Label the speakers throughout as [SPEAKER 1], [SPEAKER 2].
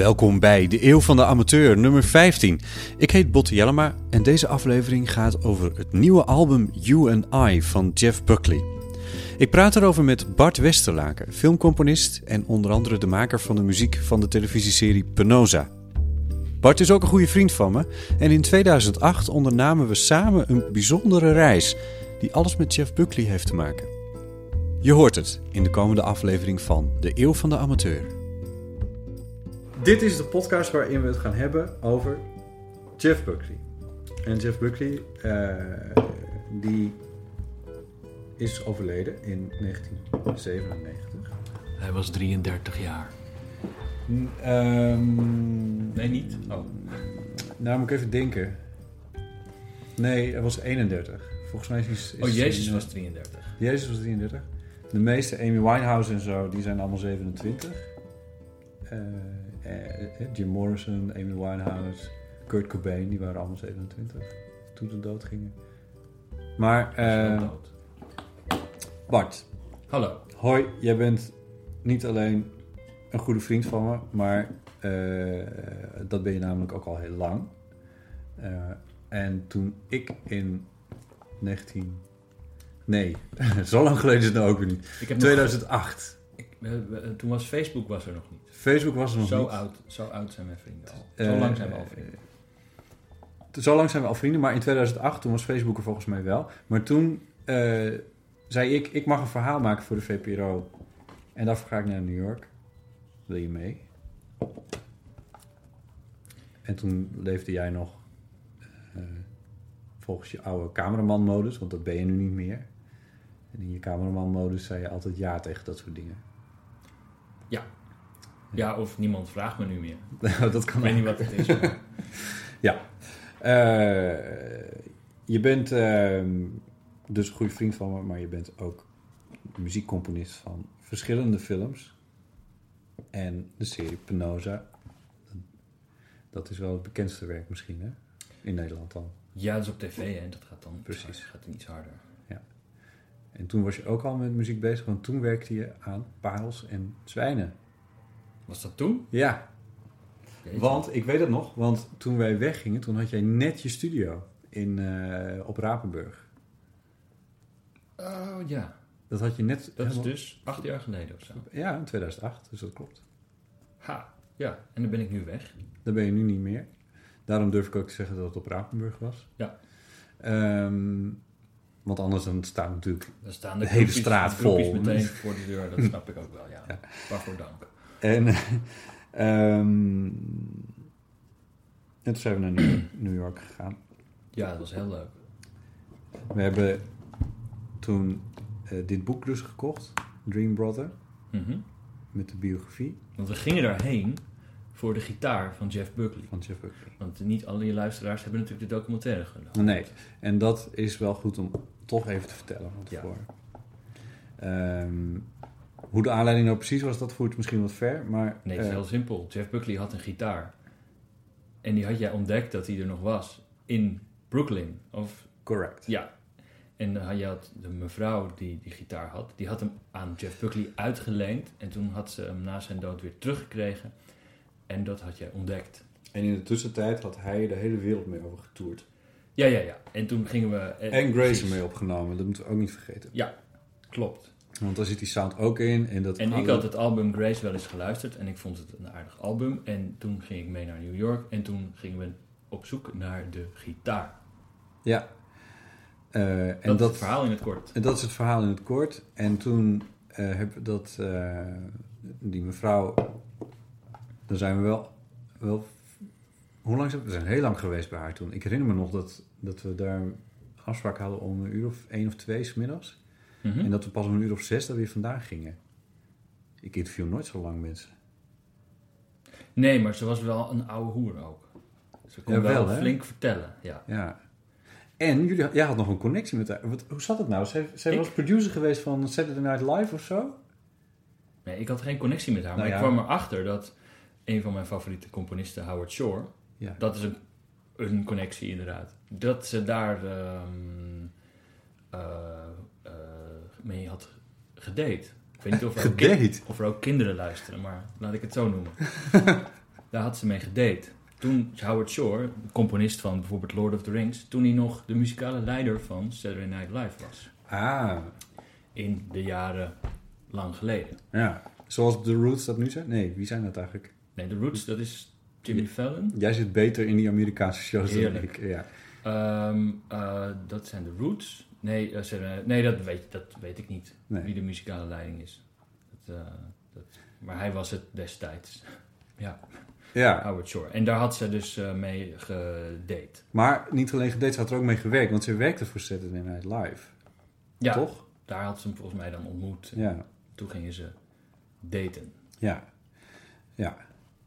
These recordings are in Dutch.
[SPEAKER 1] Welkom bij de Eeuw van de Amateur, nummer 15. Ik heet Botte Jellema en deze aflevering gaat over het nieuwe album You and I van Jeff Buckley. Ik praat erover met Bart Westerlaken, filmcomponist en onder andere de maker van de muziek van de televisieserie Penosa. Bart is ook een goede vriend van me en in 2008 ondernamen we samen een bijzondere reis die alles met Jeff Buckley heeft te maken. Je hoort het in de komende aflevering van De Eeuw van de Amateur. Dit is de podcast waarin we het gaan hebben over Jeff Buckley. En Jeff Buckley, eh, die is overleden in 1997.
[SPEAKER 2] Hij was 33 jaar.
[SPEAKER 1] N- ehm,
[SPEAKER 2] Nee, niet? Oh.
[SPEAKER 1] Nou, moet ik even denken. Nee, hij was 31. Volgens mij is hij... is
[SPEAKER 2] Oh, Jezus was 33.
[SPEAKER 1] Jezus was 33. De meeste, Amy Winehouse en zo, die zijn allemaal 27. Eh, eh, eh, Jim Morrison, Amy Winehouse, Kurt Cobain, die waren allemaal 27 toen ze dood gingen. Maar, eh. Bart,
[SPEAKER 2] Hallo.
[SPEAKER 1] hoi, jij bent niet alleen een goede vriend van me, maar eh, dat ben je namelijk ook al heel lang. Eh, en toen ik in 19... Nee, zo lang geleden is het nou ook weer niet.
[SPEAKER 2] Ik heb
[SPEAKER 1] 2008.
[SPEAKER 2] Nog, ik, toen was Facebook was er nog niet.
[SPEAKER 1] Facebook was er nog
[SPEAKER 2] Zo
[SPEAKER 1] niet.
[SPEAKER 2] oud, zo oud zijn mijn vrienden al.
[SPEAKER 1] Eh,
[SPEAKER 2] Zo lang zijn we al vrienden.
[SPEAKER 1] eh, Zo lang zijn we al vrienden, maar in 2008, toen was Facebook er volgens mij wel. Maar toen eh, zei ik, ik mag een verhaal maken voor de VPRO. En daarvoor ga ik naar New York. Wil je mee? En toen leefde jij nog volgens je oude cameramanmodus, want dat ben je nu niet meer. En in je cameramanmodus zei je altijd ja tegen dat soort dingen.
[SPEAKER 2] Ja, of niemand vraagt me nu meer.
[SPEAKER 1] dat
[SPEAKER 2] Ik
[SPEAKER 1] kan
[SPEAKER 2] weet
[SPEAKER 1] ook.
[SPEAKER 2] niet wat het is. maar-
[SPEAKER 1] Ja. Eh, je bent ehm, dus een goede vriend van me, maar je bent ook muziekcomponist van verschillende films. En de serie Penosa. Dat is wel het bekendste werk misschien, hè? In Nederland dan.
[SPEAKER 2] Ja, dat is op tv hè. Dat gaat dan
[SPEAKER 1] Precies.
[SPEAKER 2] gaat iets harder.
[SPEAKER 1] En toen was je ook al met muziek bezig, want toen werkte je aan Parels en Zwijnen.
[SPEAKER 2] Was dat toen?
[SPEAKER 1] Ja,
[SPEAKER 2] Jeetje.
[SPEAKER 1] want ik weet het nog, want toen wij weggingen, toen had jij net je studio in, eh, op Rapenburg.
[SPEAKER 2] Oh ja,
[SPEAKER 1] Dat had je net...
[SPEAKER 2] dat is dus acht jaar geleden of zo.
[SPEAKER 1] Ja, in 2008, dus dat klopt.
[SPEAKER 2] Ha, ja. En dan ben ik nu weg.
[SPEAKER 1] Daar ben je nu niet meer. Daarom durf ik ook te zeggen dat het op Rapenburg was.
[SPEAKER 2] Ja.
[SPEAKER 1] Ehm, want anders dan staat natuurlijk...
[SPEAKER 2] Dan staan de,
[SPEAKER 1] hele straat vol.
[SPEAKER 2] meteen voor de deur. Dat snap ik ook wel, ja.
[SPEAKER 1] Ja.
[SPEAKER 2] Waarvoor dank.
[SPEAKER 1] En, ehm, en toen zijn we naar New York, New York gegaan.
[SPEAKER 2] Ja, dat was heel leuk.
[SPEAKER 1] We hebben toen eh, dit boek dus gekocht. Dream Brother.
[SPEAKER 2] Mhm.
[SPEAKER 1] Met de biografie
[SPEAKER 2] Want we gingen daarheen voor de gitaar van Jeff Buckley.
[SPEAKER 1] van Jeff Buckley.
[SPEAKER 2] Want niet alle je luisteraars hebben natuurlijk de documentaire gedaan.
[SPEAKER 1] Nee, en dat is wel goed om toch even te vertellen van
[SPEAKER 2] Ja.
[SPEAKER 1] tevoren. Hoe de aanleiding nou precies was, dat voert misschien wat ver. Maar
[SPEAKER 2] Nee, het is
[SPEAKER 1] eh,
[SPEAKER 2] heel simpel. Jeff Buckley had een gitaar. En die had jij ontdekt dat hij er nog was. In Brooklyn. Of,
[SPEAKER 1] correct.
[SPEAKER 2] ja. En had je had de mevrouw die die gitaar had, die had hem aan Jeff Buckley uitgeleend. En toen had ze hem na zijn dood weer teruggekregen. En dat had jij ontdekt.
[SPEAKER 1] En in de tussentijd had hij de hele wereld mee over getoerd.
[SPEAKER 2] Ja, ja, ja. En toen gingen we... eh,
[SPEAKER 1] En Grace ermee opgenomen, dat moeten we ook niet vergeten.
[SPEAKER 2] Ja, klopt.
[SPEAKER 1] Want daar zit die sound ook in. En, dat
[SPEAKER 2] En ik had het album Grace wel eens geluisterd en ik vond het een aardig album. En toen ging ik mee naar New York en toen gingen we op zoek naar de gitaar.
[SPEAKER 1] Ja. Eh, en
[SPEAKER 2] dat, is
[SPEAKER 1] dat,
[SPEAKER 2] het verhaal in het kort.
[SPEAKER 1] En dat is het verhaal in het kort. En toen eh heb dat eh, die mevrouw, dan zijn we wel, wel. Hoe lang zijn we? We zijn heel lang geweest bij haar toen. Ik herinner me nog dat, dat we daar afspraak hadden om een uur of één of twee 's
[SPEAKER 2] Mhm.
[SPEAKER 1] En dat we pas om een uur of zes daar weer vandaan gingen. Ik interview nooit zo lang mensen.
[SPEAKER 2] Nee, maar ze was wel een oude hoer ook. Ze kon
[SPEAKER 1] Ja,
[SPEAKER 2] wel, flink vertellen, ja.
[SPEAKER 1] Ja. En jullie, jij had nog een connectie met haar. Wat, hoe zat het nou? Zij, zij
[SPEAKER 2] Ik?
[SPEAKER 1] was producer geweest van Saturday Night Live of zo?
[SPEAKER 2] Nee, ik had geen connectie met haar,
[SPEAKER 1] Nou
[SPEAKER 2] maar
[SPEAKER 1] ja.
[SPEAKER 2] ik kwam erachter dat een van mijn favoriete componisten, Howard Shore,
[SPEAKER 1] Ja.
[SPEAKER 2] dat is een, een connectie inderdaad. Dat ze daar ehm, eh, eh, mee had gedate. Ik weet niet of er, ook of er ook kinderen luisteren, maar laat ik het zo noemen. daar had ze mee gedate. Toen Howard Shore, de componist van bijvoorbeeld Lord of the Rings, toen hij nog de muzikale leider van Saturday Night Live was.
[SPEAKER 1] Ah,
[SPEAKER 2] In de jaren lang geleden.
[SPEAKER 1] ja. Zoals The Roots dat nu zijn? Nee, wie zijn dat eigenlijk?
[SPEAKER 2] Nee, The Roots, dat is Jimmy Fallon.
[SPEAKER 1] Jij zit beter in die Amerikaanse shows
[SPEAKER 2] Heerlijk.
[SPEAKER 1] dan ik. Ja.
[SPEAKER 2] Ehm, eh, dat zijn de Roots. Nee, eh, ze- nee dat, weet, dat weet ik niet.
[SPEAKER 1] Nee.
[SPEAKER 2] Wie de muzikale leiding is. Dat, eh, dat, maar hij was het destijds. Ja,
[SPEAKER 1] ja,
[SPEAKER 2] Howard Shore. En daar had ze dus eh, mee gedate.
[SPEAKER 1] maar niet alleen gedate, ze had er ook mee gewerkt, want ze werkte voor Saturday Night Live.
[SPEAKER 2] Ja,
[SPEAKER 1] Toch?
[SPEAKER 2] daar had ze hem volgens mij dan ontmoet.
[SPEAKER 1] Ja,
[SPEAKER 2] Toen gingen ze daten.
[SPEAKER 1] ja, ja.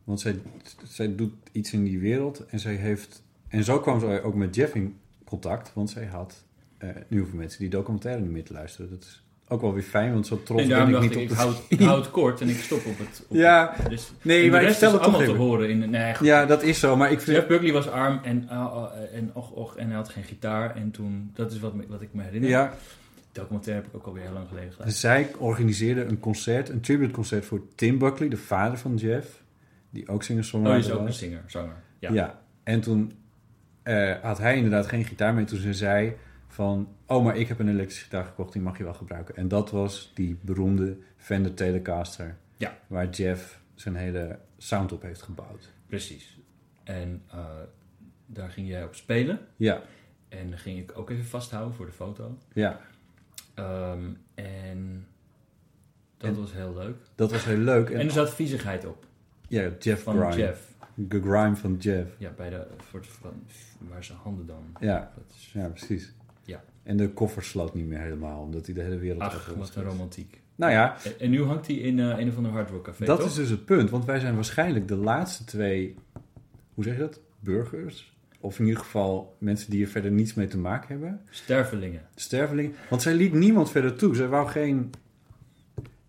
[SPEAKER 1] Want zij, zij doet iets in die wereld en zij heeft... En zo kwam ze ook met Jeff in contact, want zij had... eh nu voor mensen die documentaire niet meer te luisteren. Dat is ook wel weer fijn, want zo trots
[SPEAKER 2] en
[SPEAKER 1] ben ik niet
[SPEAKER 2] ik,
[SPEAKER 1] op
[SPEAKER 2] ik
[SPEAKER 1] de...
[SPEAKER 2] hou, ik kort en ik stop op het... Op
[SPEAKER 1] Ja,
[SPEAKER 2] het- dus,
[SPEAKER 1] nee, maar ik stel het
[SPEAKER 2] allemaal te horen in... Nee, goed.
[SPEAKER 1] Ja, dat is zo, maar ik vind...
[SPEAKER 2] Jeff Buckley was arm en, ah, ah, en och, och, en hij had geen gitaar. En toen, dat is wat, me- wat ik me herinner.
[SPEAKER 1] Ja,
[SPEAKER 2] Documentaire heb ik ook alweer heel lang geleden gedaan.
[SPEAKER 1] Zij organiseerde een concert, een tributeconcert voor Tim Buckley, de vader van Jeff, die ook
[SPEAKER 2] Oh,
[SPEAKER 1] singer-songwriter
[SPEAKER 2] die is ook een
[SPEAKER 1] was.
[SPEAKER 2] zinger, zanger. Ja.
[SPEAKER 1] Ja. en toen eh, had hij inderdaad geen gitaar mee. Toen ze zei van, oh, maar ik heb een elektrische gitaar gekocht, die mag je wel gebruiken. En dat was die beroemde Fender Telecaster,
[SPEAKER 2] Ja.
[SPEAKER 1] waar Jeff zijn hele sound op heeft gebouwd.
[SPEAKER 2] Precies. En eh, daar ging jij op spelen.
[SPEAKER 1] Ja,
[SPEAKER 2] En dan ging ik ook even vasthouden voor de foto.
[SPEAKER 1] ja,
[SPEAKER 2] Ehm, en dat
[SPEAKER 1] En-
[SPEAKER 2] was heel leuk.
[SPEAKER 1] dat was heel leuk. En,
[SPEAKER 2] En er zat viezigheid op
[SPEAKER 1] ja, Jeff
[SPEAKER 2] van
[SPEAKER 1] Grime.
[SPEAKER 2] Jeff.
[SPEAKER 1] De grime van Jeff.
[SPEAKER 2] Ja, bij de, voor van, waar zijn handen dan.
[SPEAKER 1] Ja,
[SPEAKER 2] Dat is,
[SPEAKER 1] ja, precies. En de koffer sloot niet meer helemaal, omdat hij de hele wereld
[SPEAKER 2] ach, wat een romantiek.
[SPEAKER 1] Nou ja,
[SPEAKER 2] En, en nu hangt hij in eh, een of ander hard rock café,
[SPEAKER 1] dat
[SPEAKER 2] toch?
[SPEAKER 1] is dus het punt. Want wij zijn waarschijnlijk de laatste twee, hoe zeg je dat? Burgers? Of in ieder geval mensen die er verder niets mee te maken hebben.
[SPEAKER 2] Stervelingen.
[SPEAKER 1] Stervelingen. Want zij liet niemand verder toe. Zij wou geen...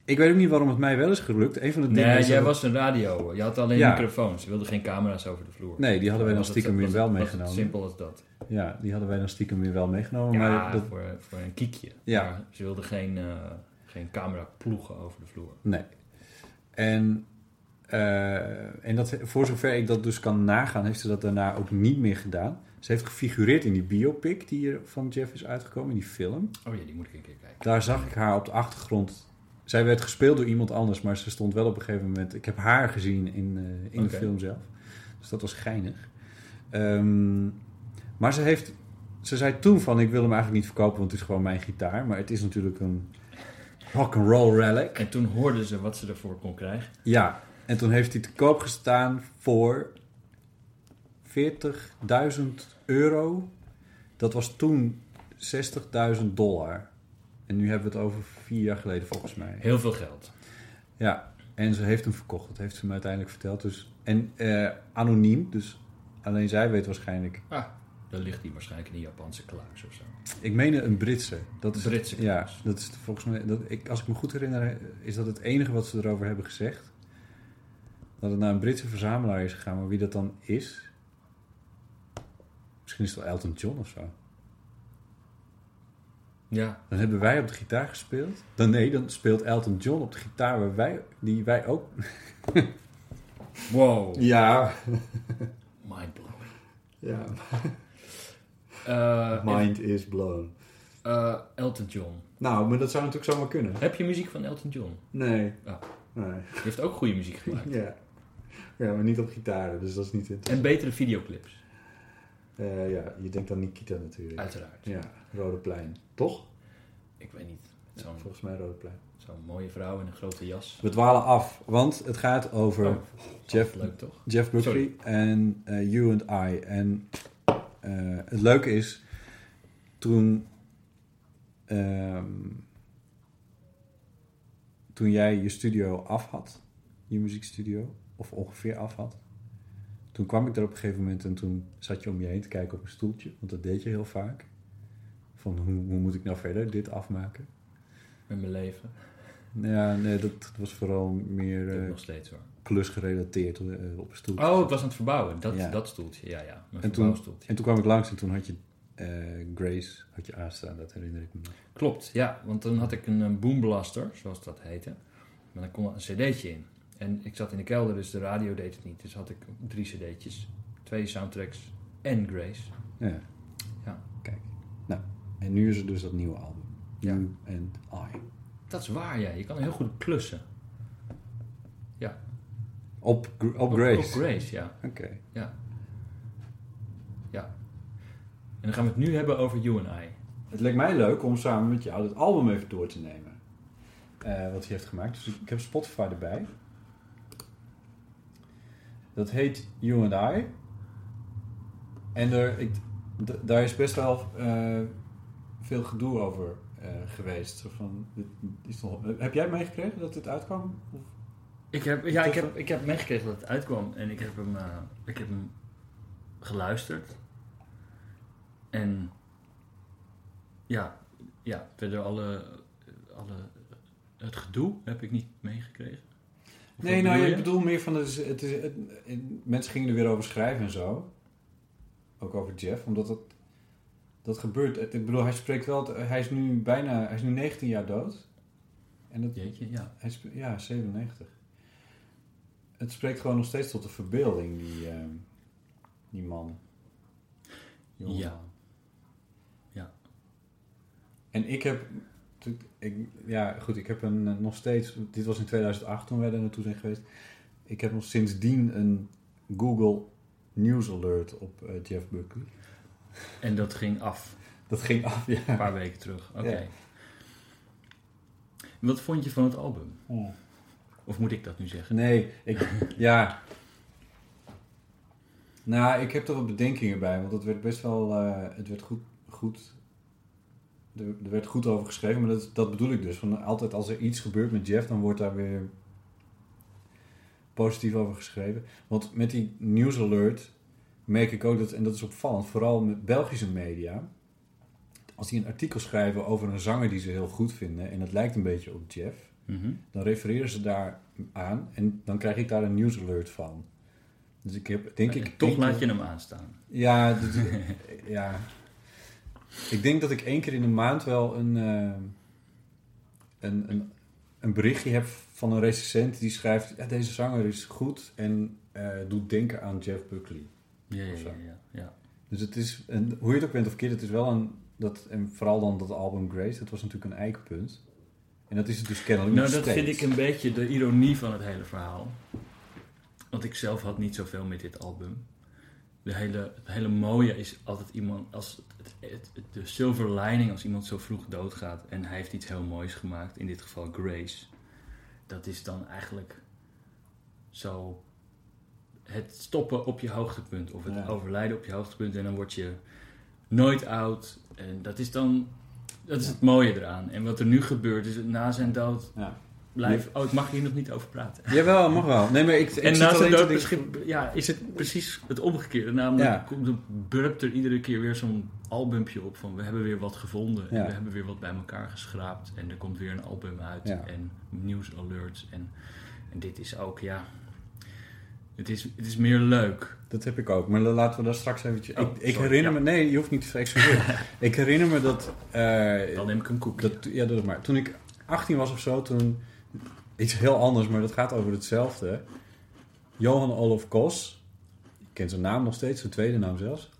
[SPEAKER 1] Ik weet ook niet waarom het mij wel is gelukt. Een van de dingen
[SPEAKER 2] Nee, jij
[SPEAKER 1] dat-
[SPEAKER 2] was een radio. Je had alleen
[SPEAKER 1] Ja.
[SPEAKER 2] microfoons. Je wilde geen camera's over de vloer.
[SPEAKER 1] Nee, die hadden wij dan stiekem weer wel meegenomen.
[SPEAKER 2] simpel als dat.
[SPEAKER 1] Ja, die hadden wij dan stiekem weer wel meegenomen.
[SPEAKER 2] Ja,
[SPEAKER 1] Maar dat,
[SPEAKER 2] voor, voor een kiekje.
[SPEAKER 1] Ja.
[SPEAKER 2] Maar ze wilden geen, eh geen camera ploegen over de vloer.
[SPEAKER 1] Nee. En, eh, en dat, voor zover ik dat dus kan nagaan, heeft ze dat daarna ook niet meer gedaan. Ze heeft gefigureerd in die biopic die er van Jeff is uitgekomen, in die film.
[SPEAKER 2] Oh ja, die moet ik een keer kijken.
[SPEAKER 1] Daar zag ik haar op de achtergrond. Zij werd gespeeld door iemand anders, maar ze stond wel op een gegeven moment. Ik heb haar gezien in, eh, in de film zelf. Dus dat was geinig. Ehm, maar ze heeft. Ze zei toen van ik wil hem eigenlijk niet verkopen, want het is gewoon mijn gitaar. Maar het is natuurlijk een rock and roll relic.
[SPEAKER 2] En toen hoorden ze wat ze ervoor kon krijgen.
[SPEAKER 1] Ja, en toen heeft hij te koop gestaan voor 40.000 euro. Dat was toen 60.000 dollar. En nu hebben we het over vier jaar geleden volgens mij.
[SPEAKER 2] Heel veel geld.
[SPEAKER 1] Ja, en ze heeft hem verkocht. Dat heeft ze me uiteindelijk verteld. Dus, en eh, anoniem, dus alleen zij weet waarschijnlijk...
[SPEAKER 2] Ah, dan ligt die waarschijnlijk in een Japanse kluis of zo.
[SPEAKER 1] Ik meen een Britse. Dat is,
[SPEAKER 2] Britse
[SPEAKER 1] Ja, dat is volgens mij... Dat, ik, als ik me goed herinner, is dat het enige wat ze erover hebben gezegd. Dat het naar een Britse verzamelaar is gegaan. Maar wie dat dan is... Misschien is het wel Elton John of zo.
[SPEAKER 2] Ja,
[SPEAKER 1] Dan hebben wij op de gitaar gespeeld. Dan nee, dan speelt Elton John op de gitaar waar wij, die wij ook...
[SPEAKER 2] wow.
[SPEAKER 1] Ja.
[SPEAKER 2] blowing.
[SPEAKER 1] Ja.
[SPEAKER 2] Eh,
[SPEAKER 1] Mind is blown.
[SPEAKER 2] eh, Elton John.
[SPEAKER 1] Nou, maar dat zou natuurlijk zomaar kunnen.
[SPEAKER 2] Heb je muziek van Elton John?
[SPEAKER 1] Nee.
[SPEAKER 2] Oh.
[SPEAKER 1] Nee.
[SPEAKER 2] Die heeft ook goede muziek gemaakt.
[SPEAKER 1] Ja. Ja, maar niet op gitaren, dus dat is niet
[SPEAKER 2] En betere videoclips,
[SPEAKER 1] Eh, ja, je denkt aan Nikita natuurlijk.
[SPEAKER 2] uiteraard.
[SPEAKER 1] Ja, Rode Plein. Toch?
[SPEAKER 2] Ik weet niet.
[SPEAKER 1] Ja,
[SPEAKER 2] Zo'n
[SPEAKER 1] volgens mij Rode Plein.
[SPEAKER 2] zo'n mooie vrouw in een grote jas.
[SPEAKER 1] We dwalen af, want het gaat over
[SPEAKER 2] Oh,
[SPEAKER 1] Jeff,
[SPEAKER 2] Leuk toch?
[SPEAKER 1] Jeff Buckley en eh, You and I. En eh, het leuke is, toen, ehm, toen jij je studio af had, je muziekstudio, of ongeveer af had, toen kwam ik er op een gegeven moment en toen zat je om je heen te kijken op een stoeltje, want dat deed je heel vaak. Van hoe, hoe moet ik nou verder dit afmaken?
[SPEAKER 2] Met mijn leven.
[SPEAKER 1] Ja, nee, dat was vooral meer
[SPEAKER 2] Dat
[SPEAKER 1] eh,
[SPEAKER 2] nog steeds hoor.
[SPEAKER 1] klusgerelateerd eh, op een stoeltje.
[SPEAKER 2] Oh, ik was aan het verbouwen. Dat,
[SPEAKER 1] Ja.
[SPEAKER 2] dat stoeltje, ja, ja. Mijn
[SPEAKER 1] En toen-. En toen kwam ik langs en toen had je eh, Grace had je aanstaan, dat herinner ik me nog.
[SPEAKER 2] Klopt, ja. Want toen had ik een, een boomblaster, zoals dat heette. Maar dan kon er een cd'tje in. En ik zat in de kelder, dus de radio deed het niet. Dus had ik drie cd'tjes. Twee soundtracks en Grace.
[SPEAKER 1] Ja. En nu is er dus dat nieuwe album.
[SPEAKER 2] Ja.
[SPEAKER 1] You and I.
[SPEAKER 2] Dat is waar, ja. Je kan heel goed klussen.
[SPEAKER 1] Op, Gr- op
[SPEAKER 2] Op-
[SPEAKER 1] Grace.
[SPEAKER 2] Op Grace, ja.
[SPEAKER 1] Oké.
[SPEAKER 2] Ja. Ja. En dan gaan we het nu hebben over You and I.
[SPEAKER 1] Het leek mij leuk om samen met jou het album even door te nemen. Eh, wat hij heeft gemaakt. Dus ik heb Spotify erbij. Dat heet You and I. En er, ik, daar is best wel eh, veel gedoe over eh, geweest. Zo Van, dit is toch, heb jij meegekregen dat dit uitkwam? Of-
[SPEAKER 2] Ik heb, ja, ik heb, ik heb meegekregen dat het uitkwam en ik heb hem, eh, ik heb hem geluisterd. En ja, ja verder alle, alle, het gedoe heb ik niet meegekregen. Of
[SPEAKER 1] Nee, nou, ik bedoel meer van... Het, is- het, is, het- mensen gingen er weer over schrijven en zo. Ook over Jeff, omdat dat... Dat gebeurt. Ik bedoel, hij spreekt wel... Hij is nu bijna... Hij is nu 19 jaar dood. En dat,
[SPEAKER 2] Jeetje, ja.
[SPEAKER 1] hij sp- ja, 97. Het spreekt gewoon nog steeds tot de verbeelding, die, eh, die man.
[SPEAKER 2] Ja. Ja.
[SPEAKER 1] En ik heb... Ik, ja, goed, ik heb een, eh, nog steeds... Dit was in 2008 toen wij daar naartoe zijn geweest. Ik heb nog sindsdien een Google News Alert op eh, Jeff Buckley.
[SPEAKER 2] En dat ging af
[SPEAKER 1] Dat ging af, ja.
[SPEAKER 2] een paar weken terug. Oké.
[SPEAKER 1] Ja.
[SPEAKER 2] Wat vond je van het album?
[SPEAKER 1] Oh.
[SPEAKER 2] Of moet ik dat nu zeggen?
[SPEAKER 1] Nee, ik, ja. Nou, ik heb er wat bedenkingen bij, want het werd best wel, eh, het werd goed, goed, er, er werd goed over geschreven, maar dat, dat bedoel ik dus. Van altijd als er iets gebeurt met Jeff, dan wordt daar weer positief over geschreven. Want met die news alert merk ik ook dat, en dat is opvallend, vooral met Belgische media, als die een artikel schrijven over een zanger die ze heel goed vinden, en het lijkt een beetje op Jeff,
[SPEAKER 2] Mhm.
[SPEAKER 1] dan refereren ze daar aan en dan krijg ik daar een news alert van. Dus ik heb, denk ik...
[SPEAKER 2] Toch laat
[SPEAKER 1] keer-
[SPEAKER 2] je hem aanstaan.
[SPEAKER 1] Ja, dus- ja. Ik denk dat ik één keer in de maand wel een, een, een, een berichtje heb van een recensent die schrijft... Ja, deze zanger is goed en eh, doet denken aan Jeff Buckley.
[SPEAKER 2] Ja, ja, ja.
[SPEAKER 1] Dus het is, en hoe je het ook bent of keert, het is wel een... Dat, en vooral dan dat album Grace, dat was natuurlijk een eikpunt. En dat is het dus kennelijk
[SPEAKER 2] Nou, dat
[SPEAKER 1] steeds.
[SPEAKER 2] vind ik een beetje de ironie van het hele verhaal. Want ik zelf had niet zoveel met dit album. De hele, het hele mooie is altijd iemand als het, het, het- de silver lining als iemand zo vroeg doodgaat en hij heeft iets heel moois gemaakt, in dit geval Grace. Dat is dan eigenlijk zo het stoppen op je hoogtepunt of het
[SPEAKER 1] Ja.
[SPEAKER 2] overlijden op je hoogtepunt en dan word je nooit oud en dat is dan dat is het mooie eraan. En wat er nu gebeurt is na zijn dood
[SPEAKER 1] Ja.
[SPEAKER 2] blijf. Oh, ik mag hier nog niet over praten.
[SPEAKER 1] Jawel, mag wel. Nee, maar ik, ik
[SPEAKER 2] en na zijn dood ja, is het precies het omgekeerde. Namelijk komt er, burpt er iedere keer weer zo'n albumpje op van we hebben weer wat gevonden. En we hebben weer wat bij elkaar geschraapt. En er komt weer een album uit. En nieuwsalerts. En, en dit is ook, ja... Het is, het is meer leuk.
[SPEAKER 1] Dat heb ik ook, maar laten we daar straks eventjes...
[SPEAKER 2] Oh,
[SPEAKER 1] ik, ik
[SPEAKER 2] sorry,
[SPEAKER 1] herinner
[SPEAKER 2] ja.
[SPEAKER 1] me... Nee, je hoeft niet te excuseren. ik herinner me dat... eh,
[SPEAKER 2] Dan neem ik een koekje.
[SPEAKER 1] dat ja, doe het maar. Toen ik 18 was of zo, toen... Iets heel anders, maar dat gaat over hetzelfde. Johan Olof Kos. ken zijn naam nog steeds, zijn tweede naam zelfs.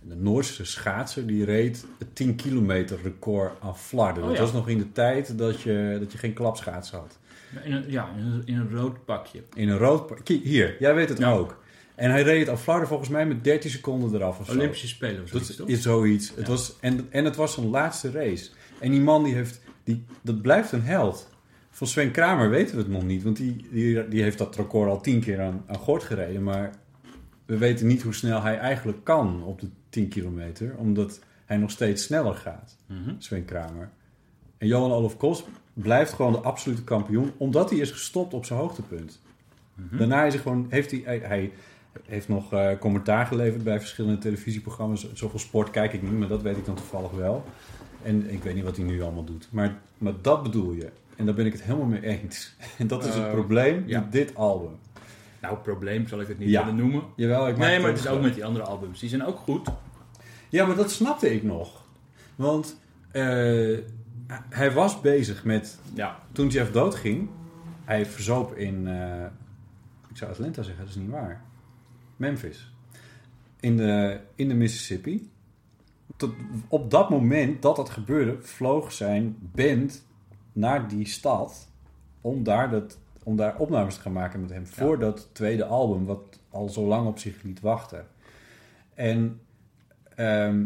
[SPEAKER 1] De Noorse schaatser die reed het 10 kilometer record aan Flarden.
[SPEAKER 2] Oh,
[SPEAKER 1] dat
[SPEAKER 2] ja.
[SPEAKER 1] was nog in de tijd dat je, dat je geen klapschaats had.
[SPEAKER 2] In een, ja, in een, in een rood pakje.
[SPEAKER 1] In een rood... pa- Kijk, hier, jij weet het
[SPEAKER 2] Ja.
[SPEAKER 1] ook. En hij reed het aan Flarden volgens mij met 13 seconden eraf of zo.
[SPEAKER 2] Olympische Spelen of
[SPEAKER 1] Dat
[SPEAKER 2] zoiets, toch?
[SPEAKER 1] is zoiets. Het was, en, en het was zijn laatste race. En die man die heeft... Die, dat blijft een held. Van Sven Kramer weten we het nog niet. Want die, die, die heeft dat record al tien keer aan, aan gort gereden. Maar we weten niet hoe snel hij eigenlijk kan op de 10 kilometer. Omdat hij nog steeds sneller gaat.
[SPEAKER 2] Mhm.
[SPEAKER 1] Sven Kramer. En Johan Olof Kos blijft gewoon de absolute kampioen. Omdat hij is gestopt op zijn hoogtepunt.
[SPEAKER 2] Mhm.
[SPEAKER 1] Daarna is hij gewoon, heeft hij, hij, hij heeft nog eh, commentaar geleverd bij verschillende televisieprogramma's. Zoveel sport kijk ik niet, maar dat weet ik dan toevallig wel. En ik weet niet wat hij nu allemaal doet. Maar, maar dat bedoel je. En daar ben ik het helemaal mee eens. En dat is het
[SPEAKER 2] Eh,
[SPEAKER 1] probleem
[SPEAKER 2] ja.
[SPEAKER 1] met dit album.
[SPEAKER 2] Nou, probleem zal ik het niet
[SPEAKER 1] Ja.
[SPEAKER 2] willen noemen.
[SPEAKER 1] Jawel, ik
[SPEAKER 2] Nee, maar het is
[SPEAKER 1] ook
[SPEAKER 2] ook met die andere albums. Die zijn ook goed.
[SPEAKER 1] Ja, maar dat snapte ik nog. Want eh, hij was bezig met
[SPEAKER 2] Ja.
[SPEAKER 1] toen Jeff doodging, hij verzoop in, eh, ik zou Atlanta zeggen, dat is niet waar. Memphis. In de, in de Mississippi. Tot, op dat moment dat dat gebeurde, vloog zijn band naar die stad om daar, dat, om daar opnames te gaan maken met hem. Voor dat tweede album, wat al zo lang op zich liet wachten. En ehm,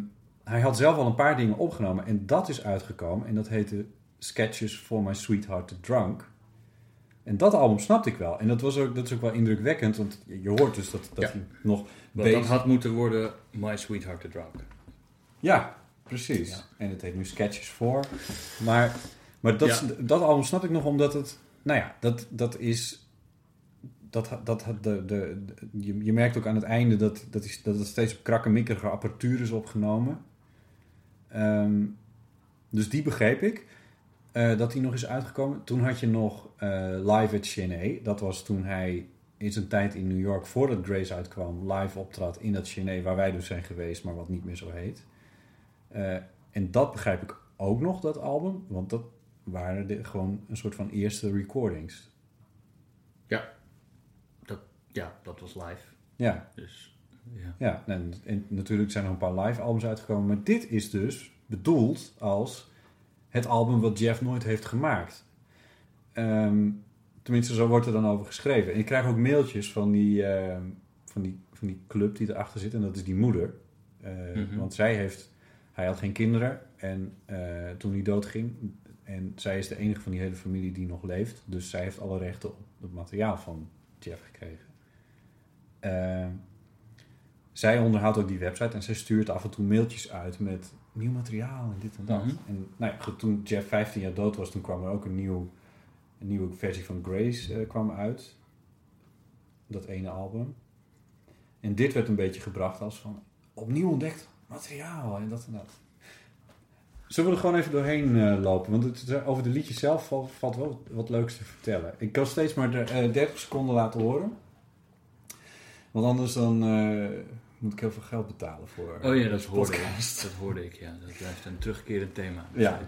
[SPEAKER 1] hij had zelf al een paar dingen opgenomen en dat is uitgekomen. En dat heette Sketches for My Sweetheart the Drunk. En dat album snapte ik wel. En dat, was ook, dat is ook wel indrukwekkend, want je hoort dus dat, dat
[SPEAKER 2] Ja.
[SPEAKER 1] hij nog
[SPEAKER 2] Want dat had moeten worden My Sweetheart the Drunk.
[SPEAKER 1] Ja, precies.
[SPEAKER 2] Ja.
[SPEAKER 1] En het heet nu Sketches voor. Maar, maar dat,
[SPEAKER 2] Ja.
[SPEAKER 1] dat album snap ik nog omdat het... Nou ja, dat, dat is... Dat, dat, de, de, de- je, je merkt ook aan het einde dat, dat, is, dat het steeds op krakkemikkige apparatuur is opgenomen. Ehm, dus die begreep ik. eh, dat die nog is uitgekomen. Toen had je nog eh, Live at Chenet. Dat was toen hij in zijn tijd in New York, voordat Grace uitkwam, live optrad in dat Chenet waar wij dus zijn geweest, maar wat niet meer zo heet. Eh, en dat begrijp ik ook nog, dat album. Want dat waren de, gewoon een soort van eerste recordings.
[SPEAKER 2] Ja, dat was live.
[SPEAKER 1] Ja,
[SPEAKER 2] Dus ja.
[SPEAKER 1] ja. En, en natuurlijk zijn er een paar live albums uitgekomen. Maar dit is dus bedoeld als het album wat Jeff nooit heeft gemaakt. Ehm, tenminste, zo wordt er dan over geschreven. En ik krijg ook mailtjes van die, ehm, van die, van die club die erachter zit. En dat is die moeder. Eh,
[SPEAKER 2] Mhm.
[SPEAKER 1] Want zij heeft... Hij had geen kinderen en eh, toen hij doodging. En zij is de enige van die hele familie die nog leeft. Dus zij heeft alle rechten op het materiaal van Jeff gekregen. Eh, zij onderhoudt ook die website en zij stuurt af en toe mailtjes uit met nieuw materiaal en dit en dat.
[SPEAKER 2] Mhm.
[SPEAKER 1] En nou ja, goed, toen Jeff 15 jaar dood was, toen kwam er ook een, nieuw, een nieuwe versie van Grace eh, kwam uit. Dat ene album. En dit werd een beetje gebracht als van opnieuw ontdekt materiaal en dat en dat. Zullen we er gewoon even doorheen eh, lopen? Want het, is- over de liedjes zelf valt, valt wel wat leuks te vertellen. Ik kan steeds maar de, eh, 30 seconden laten horen. Want anders dan eh, moet ik heel veel geld betalen voor
[SPEAKER 2] Oh ja, dat hoorde
[SPEAKER 1] podcast.
[SPEAKER 2] ik. Dat hoorde ik, ja. Dat blijft een terugkerend thema.
[SPEAKER 1] Ja.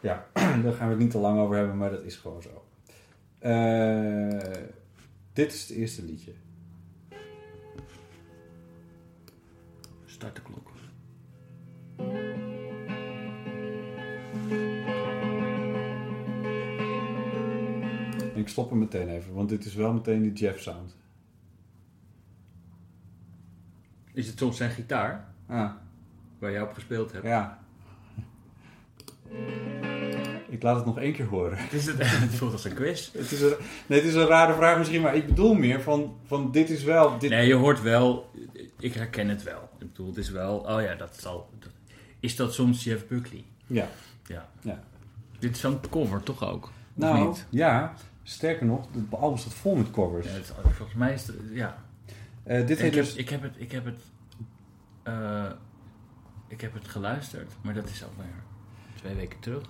[SPEAKER 1] Ja, daar gaan we het niet te lang over hebben, maar dat is gewoon zo. Eh, dit is het eerste liedje.
[SPEAKER 2] Start de klok.
[SPEAKER 1] Ik stop hem meteen even, want dit is wel meteen die Jeff sound.
[SPEAKER 2] Is het soms zijn gitaar
[SPEAKER 1] Ah,
[SPEAKER 2] waar jij op gespeeld hebt?
[SPEAKER 1] ja. Ik laat het nog één keer horen.
[SPEAKER 2] Is het, het voelt als een quiz.
[SPEAKER 1] Het is een, nee, het is een rare vraag misschien, maar ik bedoel meer van, van dit is wel... Dit,
[SPEAKER 2] Nee, je hoort wel, ik herken het wel. Ik bedoel, het is wel, oh ja, dat zal. dat- is dat soms Jeff Buckley?
[SPEAKER 1] Ja,
[SPEAKER 2] Ja.
[SPEAKER 1] ja.
[SPEAKER 2] Dit is zo'n cover toch ook?
[SPEAKER 1] Nou,
[SPEAKER 2] niet?
[SPEAKER 1] ja, sterker nog, het album staat vol met covers.
[SPEAKER 2] Ja, het- volgens mij is het, ja.
[SPEAKER 1] Eh, dit
[SPEAKER 2] En
[SPEAKER 1] heet
[SPEAKER 2] ik, heb,
[SPEAKER 1] dus...
[SPEAKER 2] ik heb het, ik heb het, eh, ik heb het geluisterd, maar dat is alweer twee weken terug.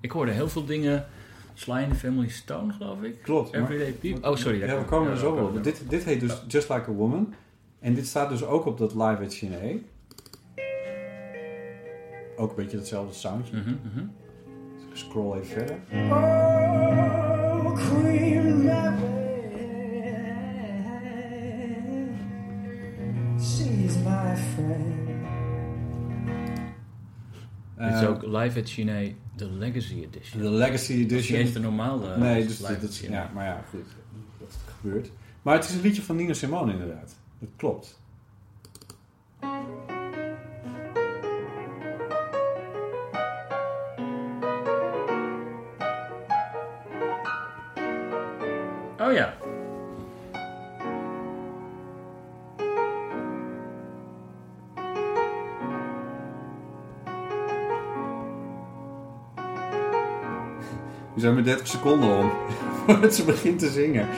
[SPEAKER 2] Ik hoorde heel veel dingen, Sly the Family Stone, geloof ik.
[SPEAKER 1] Klopt. maar-
[SPEAKER 2] Everyday People. Oh, sorry. daar
[SPEAKER 1] Ja, we
[SPEAKER 2] kom-
[SPEAKER 1] komen er zo op. Dit, dit heet dus Just Like a Woman. En dit staat dus ook op dat Live at Chine. Ook een beetje hetzelfde soundje. Ik scroll even verder.
[SPEAKER 3] She's
[SPEAKER 2] Dit is
[SPEAKER 1] Eh,
[SPEAKER 2] ook Live at Chine, de Legacy Edition.
[SPEAKER 1] De Legacy Edition.
[SPEAKER 2] eens de normale
[SPEAKER 1] nee, dus
[SPEAKER 2] Live
[SPEAKER 1] dat,
[SPEAKER 2] at
[SPEAKER 1] is, ja, maar ja, goed. Dat gebeurt. Maar het is een liedje van Nina Simone inderdaad. Dat klopt. We zijn met 30 seconden om. Voordat ze begint te zingen.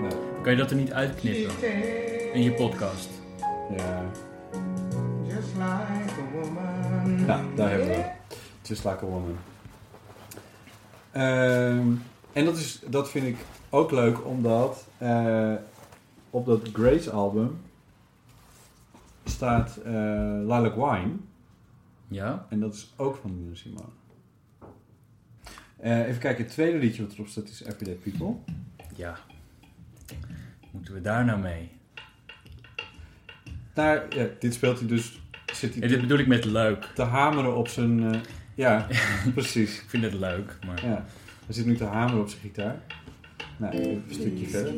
[SPEAKER 1] nou,
[SPEAKER 2] Kan je dat er niet uitknippen in je podcast?
[SPEAKER 1] ja.
[SPEAKER 3] Just like a woman.
[SPEAKER 1] ja, daar hebben we het. Just like a woman. Ehm, en dat, is, dat vind ik ook leuk, omdat eh, op dat Grace album staat eh Lilac Wine.
[SPEAKER 2] Ja?
[SPEAKER 1] En dat is ook van Nina Simone. Eh, even kijken, het tweede liedje wat erop staat is Everyday People.
[SPEAKER 2] Ja. Moeten we daar nou mee?
[SPEAKER 1] Daar, ja, dit speelt hij dus, zit hij
[SPEAKER 2] En dit bedoel ik met leuk.
[SPEAKER 1] te hameren op zijn... eh, ja, precies.
[SPEAKER 2] Ik vind het leuk, maar...
[SPEAKER 1] Ja. Hij zit nu te hameren op zijn gitaar. Nou, even een stukje verder.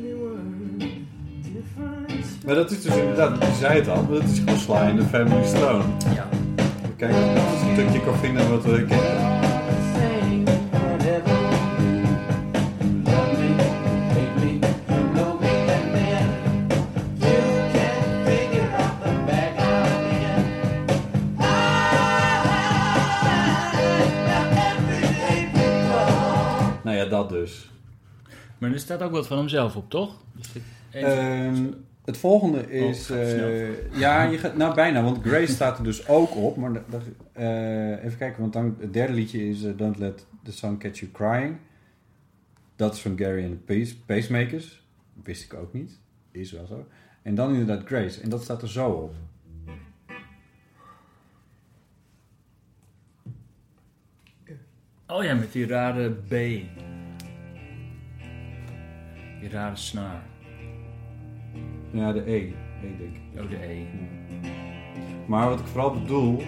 [SPEAKER 1] Maar dat is dus inderdaad, je zei het al, maar dat is gewoon Sly in the Family Stone.
[SPEAKER 2] Ja.
[SPEAKER 1] Kijk, dat is een stukje vinden wat we kennen. Dus.
[SPEAKER 2] Maar er staat ook wat van hemzelf op, toch? Dus even-
[SPEAKER 1] Ehm, het volgende is...
[SPEAKER 2] Oh, snel.
[SPEAKER 1] eh, ja, je gaat, nou bijna, want Grace staat er dus ook op. Maar eh, even kijken, want dan, het derde liedje is eh, Don't Let the Sun Catch You Crying. Dat is van Gary and the Pace, Pacemakers. Wist ik ook niet. Is wel zo. En dan inderdaad Grace. En dat staat er zo op.
[SPEAKER 2] Oh ja, met die rare B. Die rare snaar.
[SPEAKER 1] Ja, de E. E denk ik.
[SPEAKER 2] Oh, de E.
[SPEAKER 1] Maar wat ik vooral bedoel...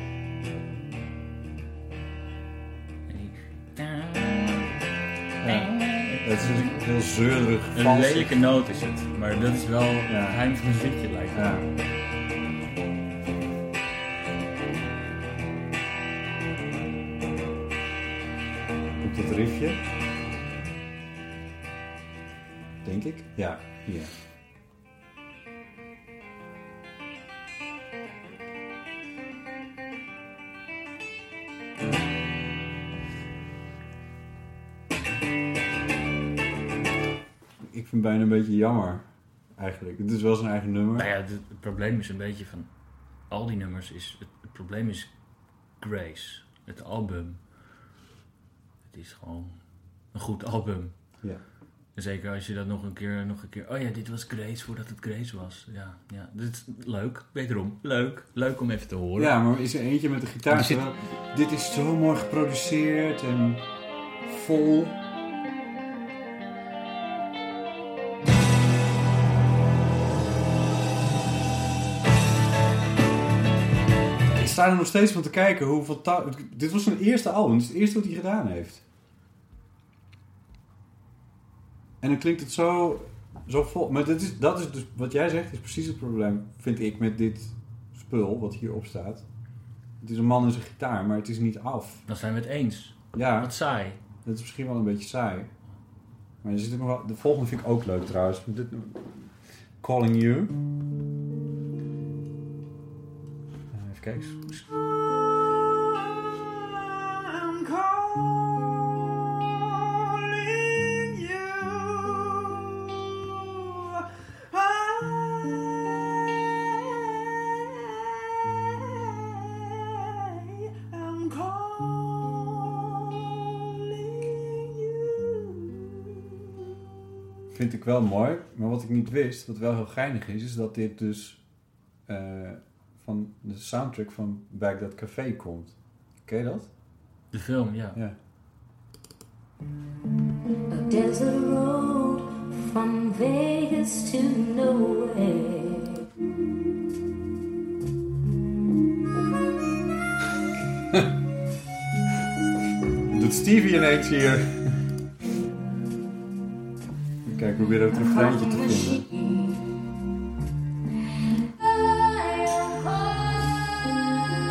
[SPEAKER 1] Het is een heel zeurderig,
[SPEAKER 2] Een lelijke noot is het, maar dat is wel
[SPEAKER 1] Ja.
[SPEAKER 2] geheim het liedje lijkt me.
[SPEAKER 1] Ja. Komt het riffje? Denk ik. Ja, hier. Ik vind het bijna een beetje jammer, eigenlijk. Het is wel zijn eigen nummer.
[SPEAKER 2] Nou ja, het, het probleem is een beetje van al die nummers is het, het probleem is Grace, het album. Het is gewoon een goed album.
[SPEAKER 1] Ja.
[SPEAKER 2] Zeker als je dat nog een keer, nog een keer. Oh ja, dit was Grace voordat het Grace was. Ja, ja. Dit is leuk. Wederom, leuk. Leuk om even te horen.
[SPEAKER 1] Ja, maar is er eentje met de gitaar?
[SPEAKER 2] Zit-
[SPEAKER 1] Dit is zo mooi geproduceerd en vol. Ik sta er nog steeds van te kijken hoeveel... Dit was zijn eerste album. Dit is het eerste wat hij gedaan heeft. En dan klinkt het zo, zo vol. Maar dat is, dat is dus, wat jij zegt, is precies het probleem, vind ik, met dit spul wat hierop staat. Het is een man en zijn gitaar, maar het is niet af.
[SPEAKER 2] Dan zijn we het eens.
[SPEAKER 1] Ja,
[SPEAKER 2] Wat saai.
[SPEAKER 1] dat is misschien wel een beetje saai. Maar er zit nog wel, de volgende vind ik ook leuk trouwens. Dit, Calling You. Eh, Even kijken. Vind ik wel mooi. Maar wat ik niet wist, wat wel heel geinig is, is dat dit dus eh, van de soundtrack van Baghdad Café komt. Ken je dat?
[SPEAKER 2] De film, ja.
[SPEAKER 1] Ja.
[SPEAKER 4] A desert road from Vegas to nowhere.
[SPEAKER 1] Doet Stevie ineens hier. Probeer ook een refreintje te vinden.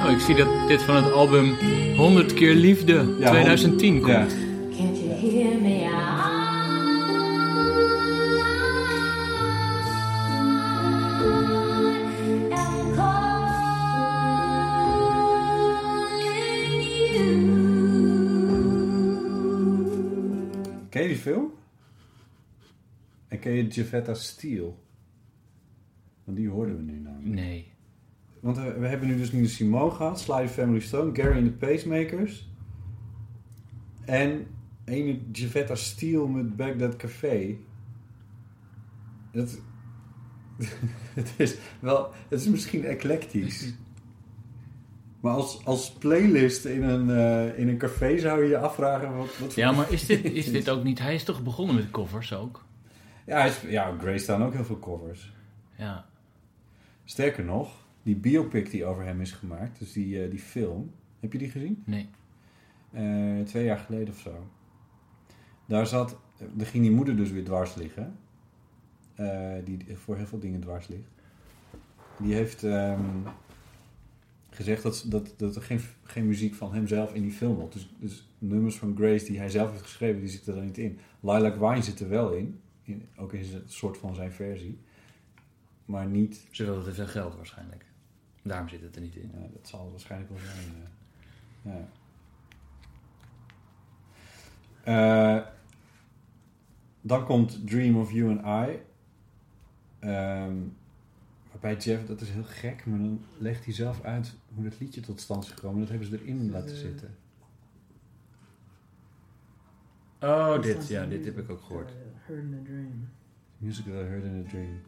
[SPEAKER 2] Oh, ik zie dat dit van het album 100 keer liefde
[SPEAKER 1] Ja,
[SPEAKER 2] 2010 komt.
[SPEAKER 1] Ja. Je Javetta Steele? Want die hoorden we nu namelijk.
[SPEAKER 2] Nee.
[SPEAKER 1] Want we, we hebben nu dus Nina Simone gehad, Sly Family Stone, Gary and the Pacemakers. En ene Javetta Steele met Baghdad Café. Dat, het is wel, het is misschien eclectisch. Maar als, als playlist in een, eh, in een café zou je je afvragen wat, wat
[SPEAKER 2] Ja, maar is dit, is dit ook niet... Hij is toch begonnen met covers ook?
[SPEAKER 1] Ja, hij is, ja, Grace staan ook heel veel covers.
[SPEAKER 2] Ja.
[SPEAKER 1] Sterker nog, die biopic die over hem is gemaakt, dus die, eh, die film, heb je die gezien?
[SPEAKER 2] Nee.
[SPEAKER 1] Eh, twee jaar geleden of zo. Daar zat, daar ging die moeder dus weer dwars liggen. Eh, die voor heel veel dingen dwars ligt. Die heeft ehm, gezegd dat, dat, dat er geen, geen muziek van hemzelf in die film was. Dus, dus nummers van Grace die hij zelf heeft geschreven, die zitten er niet in. Lilac Wine zit er wel in. In ook in een soort van zijn versie. Maar niet
[SPEAKER 2] Ze wilden te veel geld waarschijnlijk. Daarom zit het er niet in.
[SPEAKER 1] ja, dat zal het waarschijnlijk wel zijn. eh. ja. Eh, dan komt Dream of You and I. Ehm, waarbij Jeff, dat is heel gek, maar dan legt hij zelf uit hoe dat liedje tot stand is gekomen. Dat hebben ze erin laten zitten.
[SPEAKER 2] Oh, dit. Ja, dit heb ik ook gehoord.
[SPEAKER 5] Heard in a dream.
[SPEAKER 1] Music that I heard in a dream.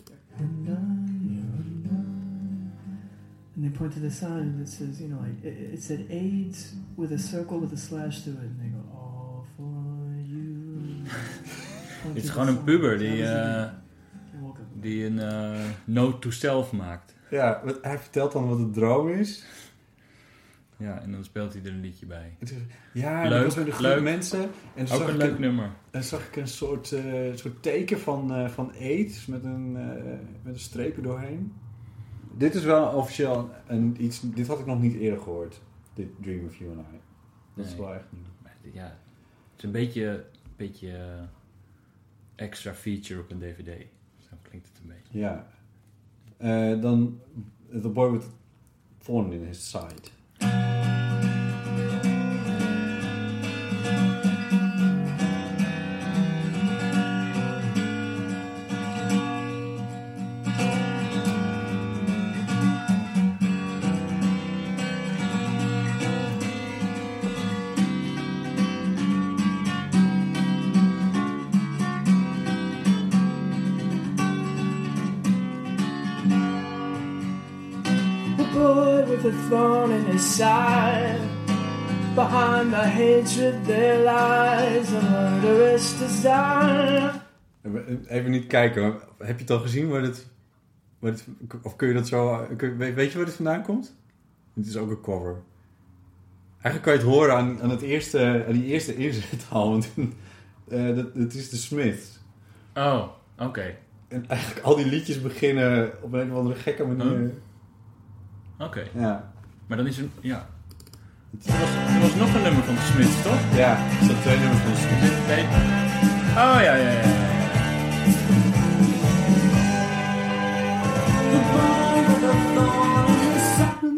[SPEAKER 5] And they point to the sign that says, you know, like it, it said AIDS with a circle with a slash through it, and they go, all for you.
[SPEAKER 2] Is
[SPEAKER 5] to
[SPEAKER 2] gewoon een puber die, eh,
[SPEAKER 5] it. Up.
[SPEAKER 2] die een eh, note to self maakt.
[SPEAKER 1] Ja, wat- hij vertelt dan wat een droom is.
[SPEAKER 2] Ja, en dan speelt hij er een liedje bij.
[SPEAKER 1] Ja,
[SPEAKER 2] Leuk,
[SPEAKER 1] dat was met een groep
[SPEAKER 2] leuk.
[SPEAKER 1] mensen. En
[SPEAKER 2] Ook
[SPEAKER 1] zag
[SPEAKER 2] een
[SPEAKER 1] ik
[SPEAKER 2] leuk nummer.
[SPEAKER 1] En zag ik een soort, eh, soort teken van, eh, van AIDS met een, eh, met een streep doorheen. Dit is wel officieel een, iets, dit had ik nog niet eerder gehoord. Dit Dream of You and I. Dat is wel echt nieuw.
[SPEAKER 2] Ja, het is een beetje, beetje eh, extra feature op een dvd. Zo klinkt het een beetje.
[SPEAKER 1] Ja. Dan The Boy with Thorn in His Side.
[SPEAKER 5] Behind the hatred there lies a murderous desire.
[SPEAKER 1] Even niet kijken, maar heb je het al gezien waar dit, waar dit, of kun je dat zo, kun- weet je waar dit vandaan komt? Het is ook een cover. Eigenlijk kan je het horen aan, aan, het eerste, aan die eerste inzet al, want eh, dat, dat is de Smiths.
[SPEAKER 2] Oh, oké.
[SPEAKER 1] En eigenlijk al die liedjes beginnen op een of andere gekke manier.
[SPEAKER 2] Oké.
[SPEAKER 1] Ja.
[SPEAKER 2] Maar dan is er... Ja. Er was, er was nog een nummer van de Smiths, toch?
[SPEAKER 1] Ja, er staan twee nummers van de Smiths.
[SPEAKER 2] Nee. Oh, ja, ja, ja. ja.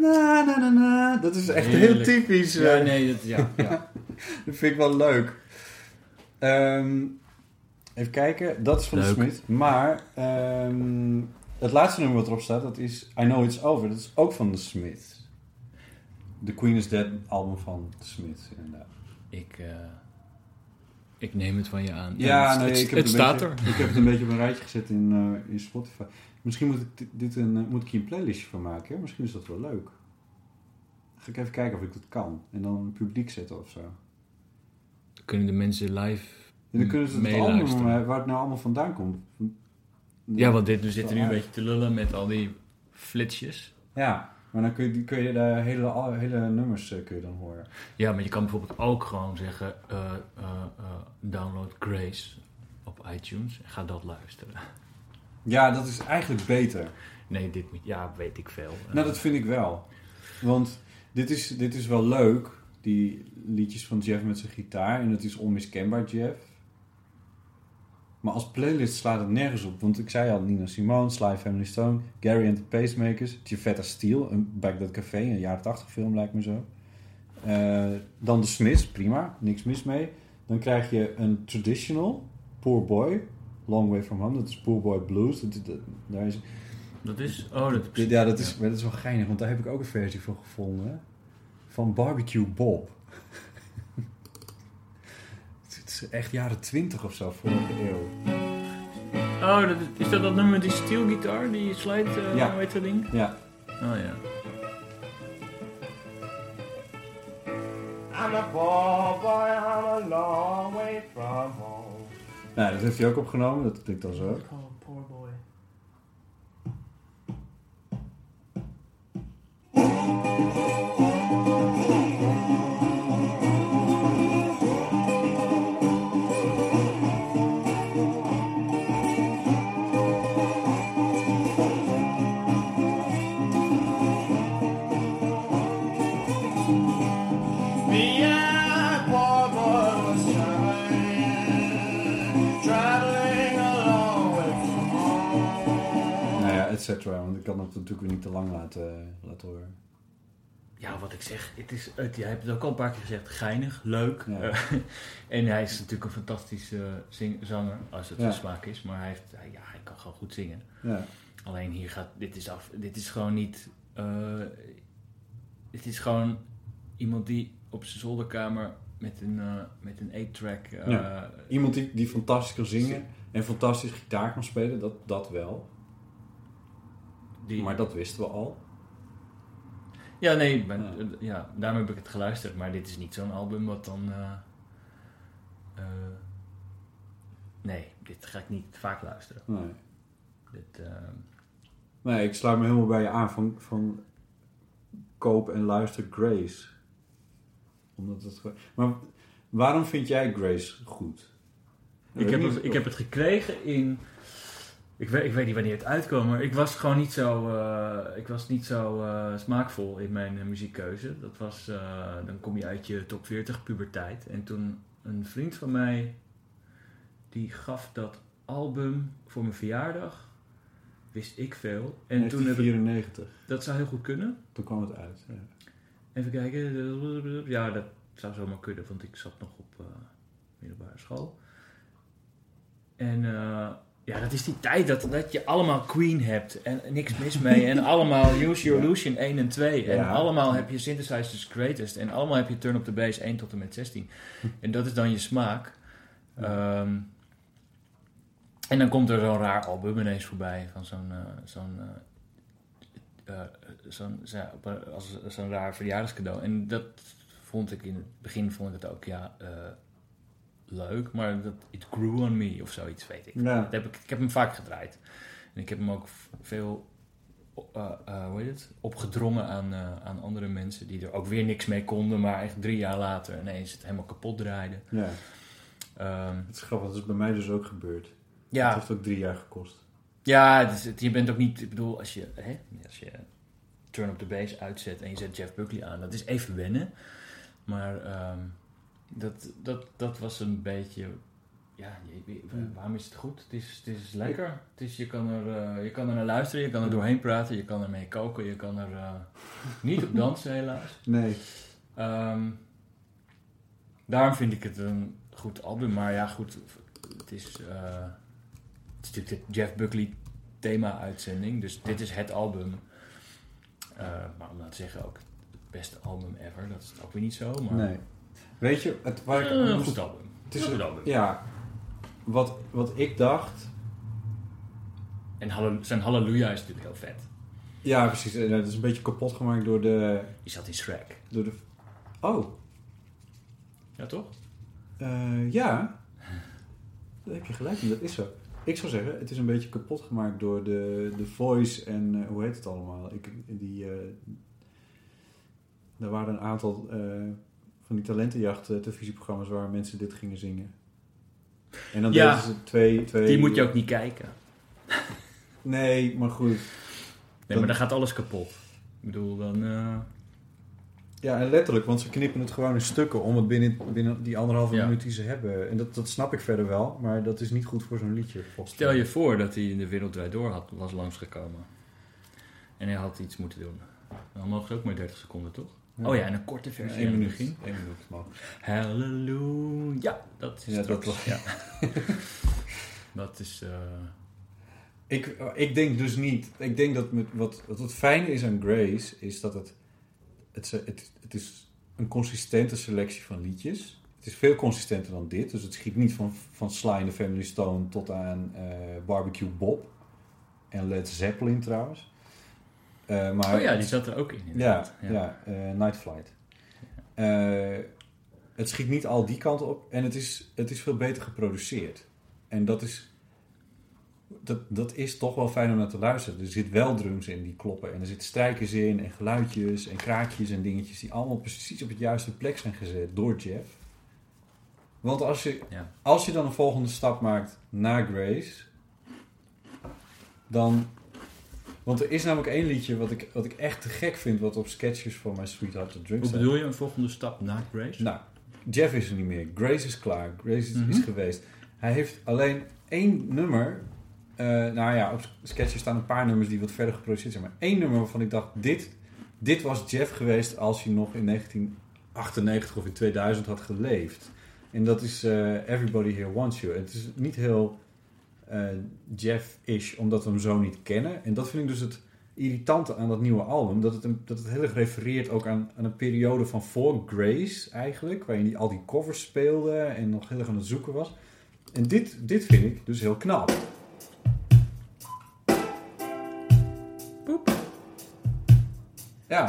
[SPEAKER 1] Na, na, na, na. Dat is echt heel typisch.
[SPEAKER 2] Ja,
[SPEAKER 1] eh.
[SPEAKER 2] nee, dat, ja, ja.
[SPEAKER 1] Dat vind ik wel leuk. Ehm, even kijken, dat is van de. Smith. Maar ehm, het laatste nummer wat erop staat, dat is I Know It's Over. Dat is ook van de Smith. The Queen is Dead album van Smith, inderdaad.
[SPEAKER 2] Ik, eh, ik neem het van je aan.
[SPEAKER 1] Ja,
[SPEAKER 2] het,
[SPEAKER 1] nee,
[SPEAKER 2] het,
[SPEAKER 1] ik heb
[SPEAKER 2] het staat
[SPEAKER 1] beetje-
[SPEAKER 2] er.
[SPEAKER 1] Ik heb het een beetje op een rijtje gezet in, eh, in Spotify. Misschien moet ik dit- een, eh, moet ik hier een playlistje van maken. Hè? Misschien is dat wel leuk. Ga ik even kijken of ik dat kan. En dan publiek zetten of zo.
[SPEAKER 2] Kunnen de mensen live
[SPEAKER 1] En dan kunnen ze het album eh, waar het nou allemaal vandaan komt.
[SPEAKER 2] Ja, want dit, we zitten nu een beetje te lullen met al die flitsjes.
[SPEAKER 1] Ja, maar dan kun je, kun je de hele, hele nummers eh, kun je dan horen.
[SPEAKER 2] Ja, maar je kan bijvoorbeeld ook gewoon zeggen... eh, eh, download Grace op iTunes en ga dat luisteren.
[SPEAKER 1] Ja, dat is eigenlijk beter.
[SPEAKER 2] Nee, dit. Ja, weet ik veel.
[SPEAKER 1] Nou, dat vind ik wel. Want dit is, dit is wel leuk, die liedjes van Jeff met zijn gitaar. En het is onmiskenbaar Jeff. Maar als playlist slaat het nergens op. Want ik zei al, Nina Simone, Sly Family Stone, Gary and the Pacemakers, Giavetta Steel, een Back That Café, een jaren 80 film lijkt me zo. Eh, dan de Smiths, prima, niks mis mee. Dan krijg je een traditional, Poor Boy, Long Way From Home, dat is Poor Boy Blues. Dat, dat- daar is,
[SPEAKER 2] Dat is... Oh, dat
[SPEAKER 1] dit- Ja, dat is, dat is wel geinig, want daar heb ik ook een versie van gevonden. Van Barbecue Bob. Is echt jaren 20 of zo, vorige eeuw.
[SPEAKER 2] Oh, dat, is dat dat nummer die steelgitaar? Die slide, eh
[SPEAKER 1] Ja.
[SPEAKER 2] heet dat ding?
[SPEAKER 1] Ja.
[SPEAKER 2] Oh ja.
[SPEAKER 3] I'm a poor boy, I'm a long way from home.
[SPEAKER 1] Nou, dat heeft hij ook opgenomen, dat klinkt dan zo.
[SPEAKER 5] Him poor boy.
[SPEAKER 1] Cetera, want ik kan het natuurlijk weer niet te lang laten, laten horen.
[SPEAKER 2] Ja, wat ik zeg, het is, het, jij hebt het ook al een paar keer gezegd, geinig, leuk.
[SPEAKER 1] Ja.
[SPEAKER 2] Eh, en hij is natuurlijk een fantastische zing- zanger, als het
[SPEAKER 1] Ja.
[SPEAKER 2] zijn smaak is. Maar hij, heeft, hij- ja, hij kan gewoon goed zingen.
[SPEAKER 1] Ja.
[SPEAKER 2] Alleen hier gaat, dit is af, dit is gewoon niet, eh dit is gewoon iemand die op zijn zolderkamer met een, eh, met een 8-track... eh,
[SPEAKER 1] Ja. Iemand die, die fantastisch kan zingen en fantastisch gitaar kan spelen, dat, dat wel.
[SPEAKER 2] Die-
[SPEAKER 1] Maar dat wisten we al.
[SPEAKER 2] Ja, nee, ben, eh, ja, daarom heb ik het geluisterd. Maar dit is niet zo'n album wat dan... eh, eh, nee, dit ga ik niet vaak luisteren.
[SPEAKER 1] Nee.
[SPEAKER 2] Dit,
[SPEAKER 1] Nee, ik sluit me helemaal bij je aan van, van koop en luister Grace. Omdat het, maar waarom vind jij Grace goed?
[SPEAKER 2] ik, heb het, ik heb het gekregen in... Ik weet, ik weet niet wanneer het uitkwam, maar ik was gewoon niet zo, eh, ik was niet zo eh, smaakvol in mijn eh, muziekkeuze. Dat was, dan kom je uit je top 40 puberteit. En toen een vriend van mij, die gaf dat album voor mijn verjaardag, wist ik veel. En toen heb ik,
[SPEAKER 1] 1994.
[SPEAKER 2] dat zou heel goed kunnen.
[SPEAKER 1] Toen kwam het uit. Ja.
[SPEAKER 2] Even kijken. Ja, dat zou zomaar kunnen, want ik zat nog op middelbare school. En ja, dat is die tijd dat, dat je allemaal Queen hebt en niks mis mee. En allemaal Use Your Illusion 1 en 2. En allemaal heb je Synthesizers Greatest. En allemaal heb je Turn Up The Bass 1 tot en met 16. En dat is dan je smaak. Ehm, en dan komt er zo'n raar album ineens voorbij van zo'n eh, zo'n eh, eh, zo'n als zo'n raar verjaardagscadeau. En dat vond ik in het begin vond ik het ook ja leuk, maar dat it grew on me of zoiets weet ik.
[SPEAKER 1] Ja.
[SPEAKER 2] Dat heb ik, ik heb hem vaak gedraaid en ik heb hem ook veel eh, eh, hoe heet het opgedrongen aan, eh, aan andere mensen die er ook weer niks mee konden, maar echt drie jaar later ineens het helemaal kapot draaiden.
[SPEAKER 1] Ja.
[SPEAKER 2] Ehm,
[SPEAKER 1] Het is grappig, dat is bij mij dus ook gebeurd.
[SPEAKER 2] Ja.
[SPEAKER 1] Het heeft ook drie jaar gekost.
[SPEAKER 2] Ja, het- je bent ook niet, ik bedoel, als je, hè, als je Turn Up The Bass uitzet en je zet Jeff Buckley aan, dat is even wennen. Maar ehm, dat, dat, dat was een beetje, ja, je- waarom is het goed? Het is, het is lekker. Het is, je, kan er, eh, je kan er naar luisteren, je kan er doorheen praten, je kan ermee koken, je kan er eh, niet op dansen helaas.
[SPEAKER 1] Nee.
[SPEAKER 2] Ehm, daarom vind ik het een goed album. Maar ja, goed. Het is, eh, het is natuurlijk de Jeff Buckley thema-uitzending. Dus dit is het album. Maar om nou te zeggen ook het beste album ever. Dat is ook weer niet zo. Maar
[SPEAKER 1] Nee. Weet je, het, waar ik...
[SPEAKER 2] Een goed album.
[SPEAKER 1] Het is
[SPEAKER 2] Een goed album.
[SPEAKER 1] Ja. Wat, wat ik dacht...
[SPEAKER 2] En zijn Halleluja is natuurlijk heel vet.
[SPEAKER 1] Ja, precies. En Het is een beetje kapot gemaakt door de...
[SPEAKER 2] Die zat in Shrek.
[SPEAKER 1] Door de... Oh.
[SPEAKER 2] Ja, toch?
[SPEAKER 1] Eh, ja. Daar heb je gelijk in, dat is zo. Ik zou zeggen, het is een beetje kapot gemaakt door de, de voice en eh, hoe heet het allemaal? Ik, die, eh, er waren een aantal van die talentenjacht eh, televisieprogramma's waar mensen dit gingen zingen. En dan
[SPEAKER 2] Ja,
[SPEAKER 1] deden ze twee, twee...
[SPEAKER 2] Die moet je ook niet kijken.
[SPEAKER 1] Nee, maar goed.
[SPEAKER 2] Nee, maar dan gaat alles kapot. Ik bedoel, dan... eh,
[SPEAKER 1] Ja, en letterlijk, want ze knippen het gewoon in stukken om het binnen, binnen die anderhalve
[SPEAKER 2] Ja.
[SPEAKER 1] minuut die ze hebben. En dat, dat snap ik verder wel, maar dat is niet goed voor zo'n liedje.
[SPEAKER 2] Stel je voor dat hij in de Wereld Draait Door had, was langsgekomen. En hij had iets moeten doen. Dan mogen ze ook maar 30 seconden, toch? Oh ja, en een korte versie het
[SPEAKER 1] minuut. Één minuut.
[SPEAKER 2] Halleluja. Ja, dat is
[SPEAKER 1] Ja,
[SPEAKER 2] straks.
[SPEAKER 1] dat
[SPEAKER 2] ja. dat is... eh,
[SPEAKER 1] Ik, ik denk dus niet. Ik denk dat met, wat, wat het fijne is aan Grace, is dat het, het, het, het is een consistente selectie van liedjes. Het is veel consistenter dan dit. Dus het schiet niet van, van Sly and the Family Stone tot aan eh, Barbecue Bob. En Led Zeppelin trouwens. Eh, maar
[SPEAKER 2] oh ja, die zat er ook in.
[SPEAKER 1] Ja, ja. eh, Night Flight. Eh, het schiet niet al die kanten op en het is, het is veel beter geproduceerd. En dat is, dat, dat is toch wel fijn om naar te luisteren. Er zit wel drums in die kloppen en er zitten strijkers in en geluidjes en kraakjes en dingetjes die allemaal precies op het juiste plek zijn gezet door Jeff. Want als je,
[SPEAKER 2] Ja.
[SPEAKER 1] als je dan een volgende stap maakt na Grace, dan want er is namelijk één liedje wat ik, wat ik echt te gek vind, wat op sketches van My Sweetheart to Drink
[SPEAKER 2] Hoe
[SPEAKER 1] staat.
[SPEAKER 2] bedoel je een volgende stap na Grace?
[SPEAKER 1] Nou, Jeff is er niet meer. Grace is klaar. Grace is,
[SPEAKER 2] Mhm.
[SPEAKER 1] is geweest. Hij heeft alleen één nummer. eh, nou ja, op sketches staan een paar nummers die wat verder geproduceerd zijn. Maar één nummer waarvan ik dacht, dit, dit was Jeff geweest als hij nog in 1998 of in 2000 had geleefd. En dat is eh, Everybody Here Wants You. Het is niet heel eh, Jeff-ish, omdat we hem zo niet kennen. En dat vind ik dus het irritante aan dat nieuwe album. Dat het, dat het heel erg refereert ook aan, aan een periode van voor Grace eigenlijk. Waarin hij al die covers speelde en nog heel erg aan het zoeken was. En dit, dit vind ik dus heel knap. Ja,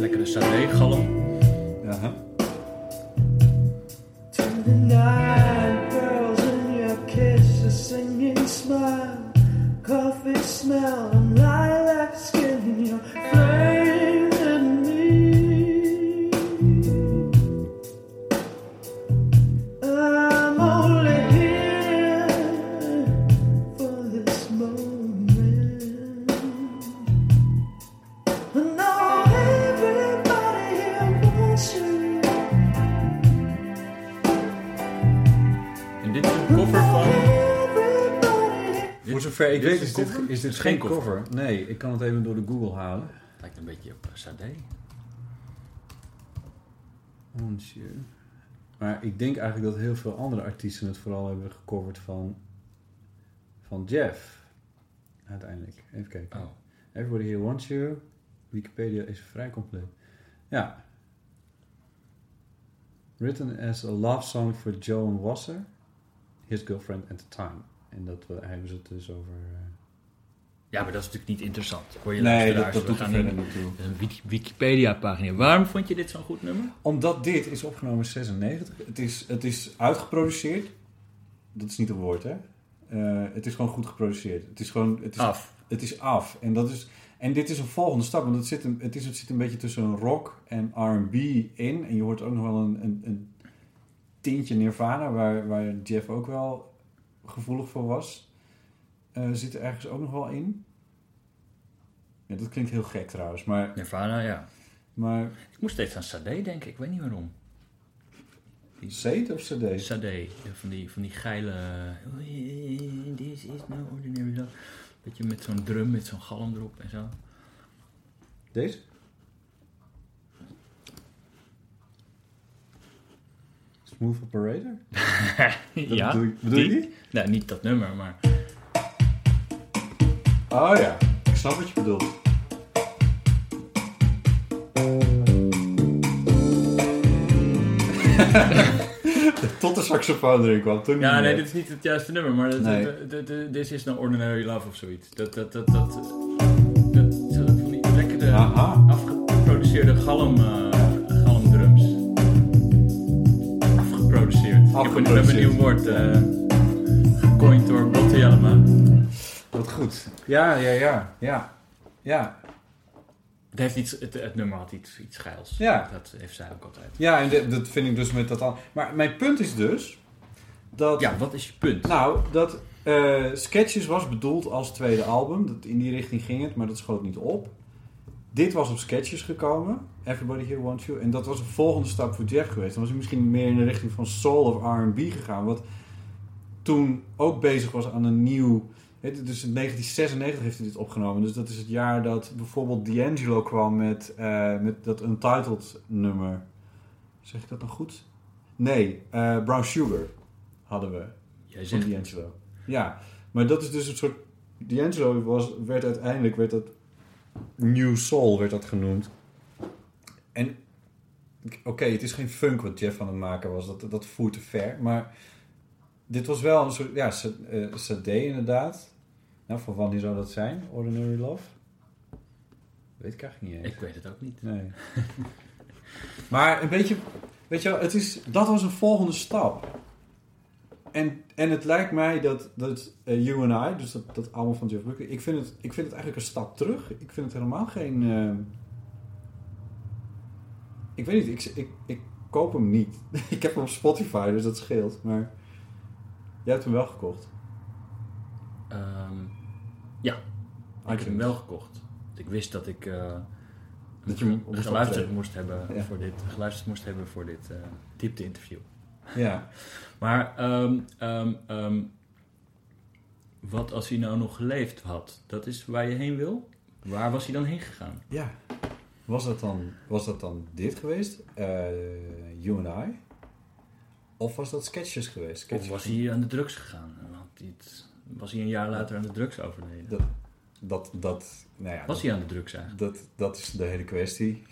[SPEAKER 2] Lekkere sade-galm.
[SPEAKER 1] Zover ik
[SPEAKER 2] dit
[SPEAKER 1] weet
[SPEAKER 2] is
[SPEAKER 1] dit, is dit geen cover. Nee, ik kan het even door de Google halen.
[SPEAKER 2] Lijkt een beetje op sade.
[SPEAKER 1] Monsieur. Maar ik denk eigenlijk dat heel veel andere artiesten het vooral hebben gecoverd van, van Jeff. Uiteindelijk. Even kijken.
[SPEAKER 2] Oh.
[SPEAKER 1] Everybody Here Wants You. Wikipedia is vrij compleet. Ja. Written as a love song for Joan Wasser, his girlfriend at the time. En dat we- hebben ze het dus over... eh,
[SPEAKER 2] Ja, maar dat is natuurlijk niet interessant. Hoor je
[SPEAKER 1] Nee, dat, doet er
[SPEAKER 2] gaan
[SPEAKER 1] verder
[SPEAKER 2] niet-
[SPEAKER 1] niet toe.
[SPEAKER 2] Een Wiki- Wikipedia-pagina. Waarom vond je dit zo'n goed nummer?
[SPEAKER 1] Omdat dit is opgenomen in 96. Het is, het is uitgeproduceerd. Dat is niet een woord, hè? Eh, het is gewoon goed geproduceerd. Het is gewoon... Het is,
[SPEAKER 2] Af.
[SPEAKER 1] Het is af. En, dat is, en dit is een volgende stap. Want het zit, een, het, is, het zit een beetje tussen rock en R&B in. En je hoort ook nog wel een, een, een tintje Nirvana... Waar, waar Jeff ook wel gevoelig voor was. Eh, zit er ergens ook nog wel in. Ja, dat klinkt heel gek trouwens. Maar,
[SPEAKER 2] Nirvana, ja.
[SPEAKER 1] maar
[SPEAKER 2] Ik moest steeds aan Sade denken, ik weet niet waarom.
[SPEAKER 1] Seed of CD?
[SPEAKER 2] Sade, van die, van die geile... This is no ordinary love. Beetje met zo'n drum, met zo'n galm erop en zo.
[SPEAKER 1] Deze? Smooth Operator?
[SPEAKER 2] ja,
[SPEAKER 1] bedoel je- bedoel je die?
[SPEAKER 2] Nou, niet dat nummer, maar...
[SPEAKER 1] Oh ja, ik snap wat je bedoelt. Tot de saxofoon erin kwam. Toen
[SPEAKER 2] Ja, nee, dit is niet het juiste nummer, maar dat-
[SPEAKER 1] Nee.
[SPEAKER 2] dat- dat- dat- This is no ordinary love of zoiets. Dat, dat, dat, dat, dat, zo van die lekkere,
[SPEAKER 1] Aha.
[SPEAKER 2] afgeproduceerde galm, eh, Ik heb een- nieuw woord eh gecoind door Botte Jellema.
[SPEAKER 1] Wat goed. Ja, ja, ja. Ja. Ja.
[SPEAKER 2] Het, heeft iets, het, het nummer had iets, iets geils.
[SPEAKER 1] Ja.
[SPEAKER 2] Dat heeft zij ook altijd.
[SPEAKER 1] Ja, en dat vind ik dus met dat al. Maar mijn punt is dus dat.
[SPEAKER 2] Ja, wat is je punt?
[SPEAKER 1] Nou, dat eh, Sketches was bedoeld als tweede album. Dat, in die richting ging het, maar dat schoot niet op. Dit was op Sketches gekomen. Everybody Here Wants You. En dat was een volgende stap voor Jeff geweest. Dan was hij misschien meer in de richting van soul of R&B gegaan. Wat toen ook bezig was aan een nieuw... Dus in 1996 heeft hij dit opgenomen. Dus dat is het jaar dat bijvoorbeeld D'Angelo kwam met, eh, met dat Untitled nummer. Zeg ik dat nog goed? Nee, eh, Brown Sugar hadden we.
[SPEAKER 2] Jij
[SPEAKER 1] Van
[SPEAKER 2] zegt
[SPEAKER 1] D'Angelo. Ja, maar dat is dus een soort... D'Angelo was, werd uiteindelijk, werd dat New Soul werd dat genoemd. En oké, het is geen funk wat Jeff aan het maken was, dat, dat voert te ver. Maar dit was wel een soort, ja, eh, CD inderdaad. Nou, van wanneer zou dat zijn? Ordinary Love? Weet ik eigenlijk niet eens.
[SPEAKER 2] Ik weet het ook niet.
[SPEAKER 1] Nee. maar een beetje, weet je wel, het is, dat was een volgende stap. En, en het lijkt mij dat, dat eh, You and I, dus dat, dat album van Jeff Buckley, ik vind, het, ik vind het eigenlijk een stap terug. Ik vind het helemaal geen... eh, ik weet niet, ik, ik, ik koop hem niet. ik heb hem op Spotify, dus dat scheelt. Maar jij hebt hem wel gekocht.
[SPEAKER 2] Ehm, ja, ik heb hem wel gekocht. Ik wist dat ik eh
[SPEAKER 1] Dat je
[SPEAKER 2] geluisterd moest hebben
[SPEAKER 1] Ja.
[SPEAKER 2] voor dit, geluisterd moest hebben voor dit eh diepte interview.
[SPEAKER 1] Ja.
[SPEAKER 2] Maar ehm, ehm, ehm, wat als hij nou nog geleefd had? Dat is waar je heen wil? Waar was hij dan heen gegaan?
[SPEAKER 1] Ja. Was dat dan, was dat dan dit geweest? Eh, you and I? Of was dat sketches geweest?
[SPEAKER 2] Of was hij aan de drugs gegaan? Had hij het- was hij een jaar later aan de drugs overleden?
[SPEAKER 1] Dat, dat, dat, nou ja,
[SPEAKER 2] Was
[SPEAKER 1] dat,
[SPEAKER 2] hij aan de drugs eigenlijk?
[SPEAKER 1] dat, dat is de hele kwestie.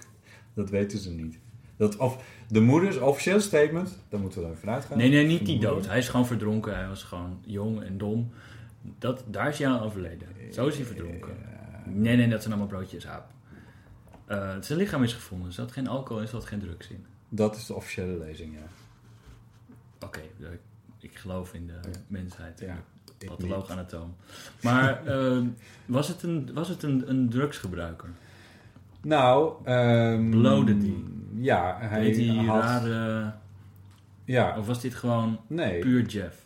[SPEAKER 1] dat weten ze niet. Dat, of de moeders officieel statement, daar moeten we dan vanuit gaan.
[SPEAKER 2] Nee, nee, niet die dood. Hij is gewoon verdronken. Hij was gewoon jong en dom. Dat, daar is hij aan overleden. Zo is hij verdronken. Nee, nee, dat zijn allemaal broodjes aap. Eh, zijn lichaam is gevonden. Er zat geen alcohol in, er zat geen drugs in.
[SPEAKER 1] Dat is de officiële lezing, ja.
[SPEAKER 2] Oké, eh, ik geloof in de mensheid.
[SPEAKER 1] Ja,
[SPEAKER 2] patholoog anatoom. Maar eh, was het, een, was het een, een drugsgebruiker?
[SPEAKER 1] Nou, ehm
[SPEAKER 2] Blode die?
[SPEAKER 1] Ja, hij
[SPEAKER 2] Deed hij
[SPEAKER 1] had...
[SPEAKER 2] rare...
[SPEAKER 1] Ja,
[SPEAKER 2] Of was dit gewoon
[SPEAKER 1] nee.
[SPEAKER 2] puur Jeff?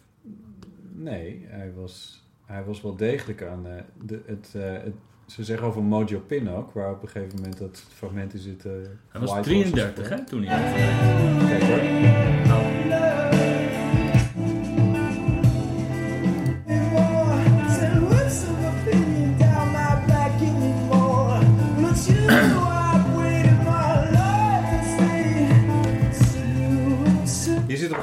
[SPEAKER 1] Nee, hij was, hij was wel degelijk aan eh, de, het, eh, het... Ze zeggen over Mojo Pin ook, waar op een gegeven moment dat fragment in zit. eh,
[SPEAKER 2] Hij was
[SPEAKER 1] White
[SPEAKER 2] 33
[SPEAKER 1] Horses
[SPEAKER 2] hè, toen hij.
[SPEAKER 1] Kijk hoor.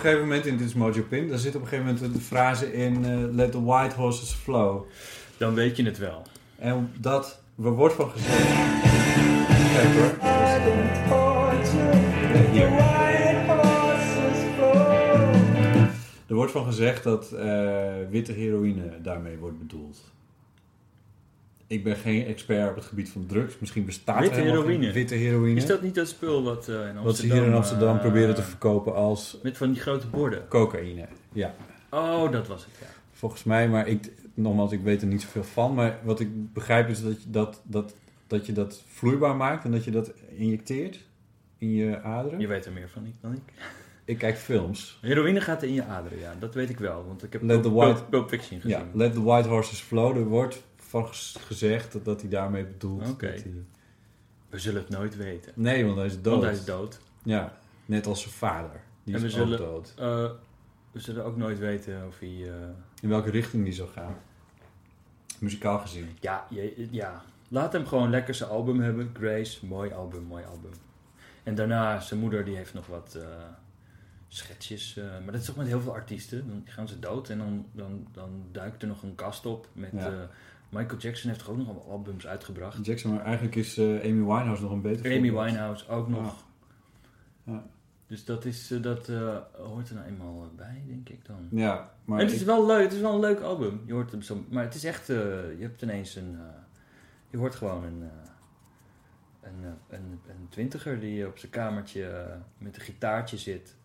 [SPEAKER 1] Gegeven moment in, dit is Mojo Pin, daar zit op een gegeven moment de frase in eh, Let the white horses flow.
[SPEAKER 2] Dan weet je het wel.
[SPEAKER 1] En dat, er wordt van gezegd... Kijk hoor. Nee, hier. Er wordt van gezegd dat eh, witte heroïne daarmee wordt bedoeld. Ik ben geen expert op het gebied van drugs. Misschien bestaat
[SPEAKER 2] Witte
[SPEAKER 1] er geen witte heroïne.
[SPEAKER 2] Is dat niet dat spul wat eh, in Amsterdam...
[SPEAKER 1] wat ze hier in Amsterdam
[SPEAKER 2] eh,
[SPEAKER 1] proberen te verkopen als
[SPEAKER 2] Met van die grote borden.
[SPEAKER 1] cocaïne. Ja,
[SPEAKER 2] Oh, dat was het, ja.
[SPEAKER 1] volgens mij. Maar ik, nogmaals, ik weet er niet zoveel van. Maar wat ik begrijp is dat je dat, dat, dat, je dat vloeibaar maakt en dat je dat injecteert in je aderen.
[SPEAKER 2] Je weet er meer van ik dan ik.
[SPEAKER 1] Ik kijk films.
[SPEAKER 2] Heroïne gaat in je aderen, ja. Dat weet ik wel, want ik heb
[SPEAKER 1] Let the white-
[SPEAKER 2] Pulp Fiction gezien.
[SPEAKER 1] Ja, Let the White Horses Flow. Er wordt van gezegd dat, dat hij daarmee bedoelt. Dat hij-
[SPEAKER 2] We zullen het nooit weten.
[SPEAKER 1] Nee, want hij is dood.
[SPEAKER 2] Want hij is dood.
[SPEAKER 1] Ja, net als zijn vader. Die
[SPEAKER 2] En
[SPEAKER 1] is
[SPEAKER 2] we
[SPEAKER 1] ook
[SPEAKER 2] zullen-
[SPEAKER 1] dood.
[SPEAKER 2] Eh, we zullen ook nooit weten of hij... eh,
[SPEAKER 1] In welke richting die zou gaan. Muzikaal gezien.
[SPEAKER 2] Ja, je, ja, laat hem gewoon lekker zijn album hebben. Grace, mooi album, mooi album. En daarna, zijn moeder die heeft nog wat sketches. eh, maar dat is toch met heel veel artiesten. Dan gaan ze dood en dan, dan, dan duikt er nog een kast op. Met,
[SPEAKER 1] Ja.
[SPEAKER 2] Michael Jackson heeft toch ook nog albums uitgebracht.
[SPEAKER 1] Jackson, maar eigenlijk is eh, Amy Winehouse nog een beter
[SPEAKER 2] Amy
[SPEAKER 1] voorbeeld.
[SPEAKER 2] Winehouse ook nog.
[SPEAKER 1] Ja.
[SPEAKER 2] Dus dat, is, eh, dat eh, hoort er nou eenmaal bij, denk ik dan.
[SPEAKER 1] Ja, maar
[SPEAKER 2] En het is wel leuk, het is wel een leuk album. Je hoort hem zo, maar het is echt, je hebt ineens een, je hoort gewoon een, een, een, een twintiger die op zijn kamertje met een gitaartje zit.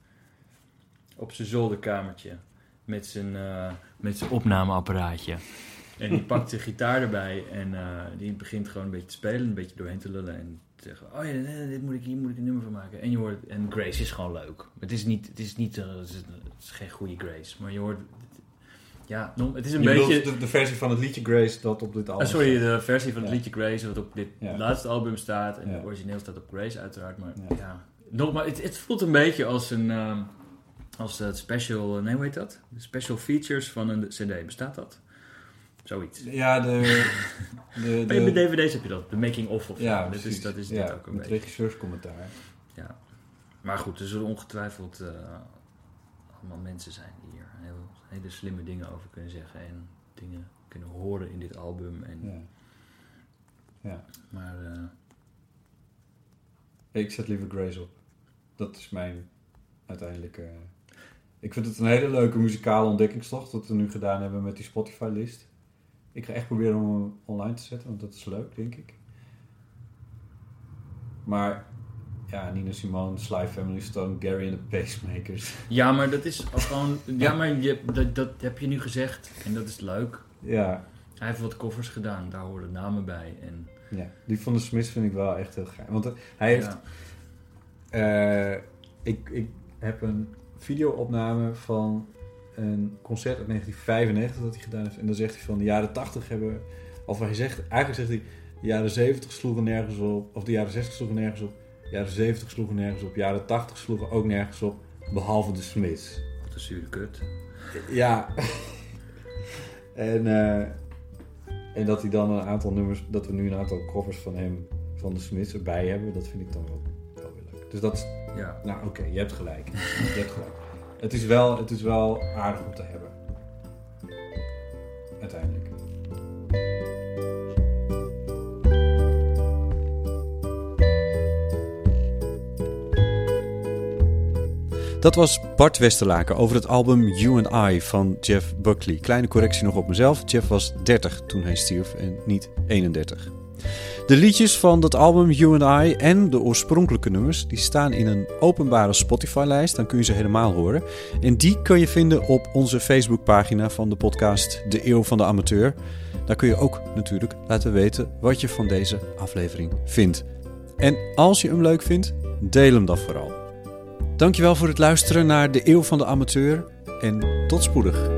[SPEAKER 2] Op zijn zolderkamertje. Met zijn, met zijn opnameapparaatje. En die pakt zijn gitaar erbij en eh, die begint gewoon een beetje te spelen, een beetje doorheen te lullen en te zeggen, oh ja, dit moet ik, hier moet ik een nummer van maken. En je hoort, en Grace is gewoon leuk. Het is niet, het is niet, eh, het is, het is geen goede Grace, maar je hoort, ja, het is een
[SPEAKER 1] Je
[SPEAKER 2] beetje...
[SPEAKER 1] de, de versie van het liedje Grace dat op dit album
[SPEAKER 2] Ah, sorry, de versie van het
[SPEAKER 1] Ja.
[SPEAKER 2] liedje Grace, wat op dit
[SPEAKER 1] Ja.
[SPEAKER 2] laatste album staat. En het origineel staat op Grace uiteraard. Maar
[SPEAKER 1] Ja.
[SPEAKER 2] nogmaals, het, het voelt een beetje als een... ehm, als het special... eh, Nee, hoe heet dat? Special features van een cd. Bestaat dat? Zoiets.
[SPEAKER 1] Ja, de... de,
[SPEAKER 2] Bij de dvd's heb je dat. De making of of
[SPEAKER 1] ja.
[SPEAKER 2] Dat is, dat is
[SPEAKER 1] ja,
[SPEAKER 2] dit ook een
[SPEAKER 1] met
[SPEAKER 2] beetje.
[SPEAKER 1] regisseurscommentaar.
[SPEAKER 2] Ja. Maar goed, er zullen ongetwijfeld eh, allemaal mensen zijn die hier heel, hele slimme dingen over kunnen zeggen. En dingen kunnen horen in dit album. En,
[SPEAKER 1] Ja. ja.
[SPEAKER 2] Maar... eh,
[SPEAKER 1] Ik zet liever Grace op. Dat is mijn uiteindelijke... Ik vind het een hele leuke muzikale ontdekkingstocht... wat we nu gedaan hebben met die Spotify-list. Ik ga echt proberen om hem online te zetten... want dat is leuk, denk ik. Maar... Ja, Nina Simone, Sly Family Stone, Gary and the Pacemakers.
[SPEAKER 2] Ja, maar dat is ook gewoon. Ja, maar je, dat, dat heb je nu gezegd en dat is leuk.
[SPEAKER 1] Ja,
[SPEAKER 2] Hij heeft wat covers gedaan, daar horen namen bij. En,
[SPEAKER 1] ja, die van de Smiths vind ik wel echt heel gaaf. Want eh, hij heeft...
[SPEAKER 2] ja.
[SPEAKER 1] Eh, ik, ik heb een videoopname van een concert uit 1995 dat hij gedaan heeft. En dan zegt hij van de jaren 80 hebben... Of hij zegt, eigenlijk zegt hij... De jaren 70 sloegen nergens op. Of de jaren 60 sloegen nergens op. De jaren 70 sloegen nergens op. De jaren 80 sloegen ook nergens op. Behalve de Smiths.
[SPEAKER 2] Wat een zure kut.
[SPEAKER 1] Ja. en, eh, en dat hij dan een aantal nummers... Dat we nu een aantal covers van hem... Van de Smiths erbij hebben. Dat vind ik dan wel, wel weer leuk. Dus dat is
[SPEAKER 2] Ja.
[SPEAKER 1] nou, oké, je hebt gelijk. Je hebt gelijk. Het is, wel, het is wel aardig om te hebben. Uiteindelijk. Dat was Bart Westerlaken over het album You and I van Jeff Buckley. Kleine correctie nog op mezelf. Jeff was 30 toen hij stierf en niet 31. De liedjes van dat album You and I en de oorspronkelijke nummers die staan in een openbare Spotify-lijst. Dan kun je ze helemaal horen. En die kun je vinden op onze Facebookpagina van de podcast De Eeuw van de Amateur. Daar kun je ook natuurlijk laten weten wat je van deze aflevering vindt. En als je hem leuk vindt, deel hem dan vooral. Dankjewel voor het luisteren naar De Eeuw van de Amateur en tot spoedig.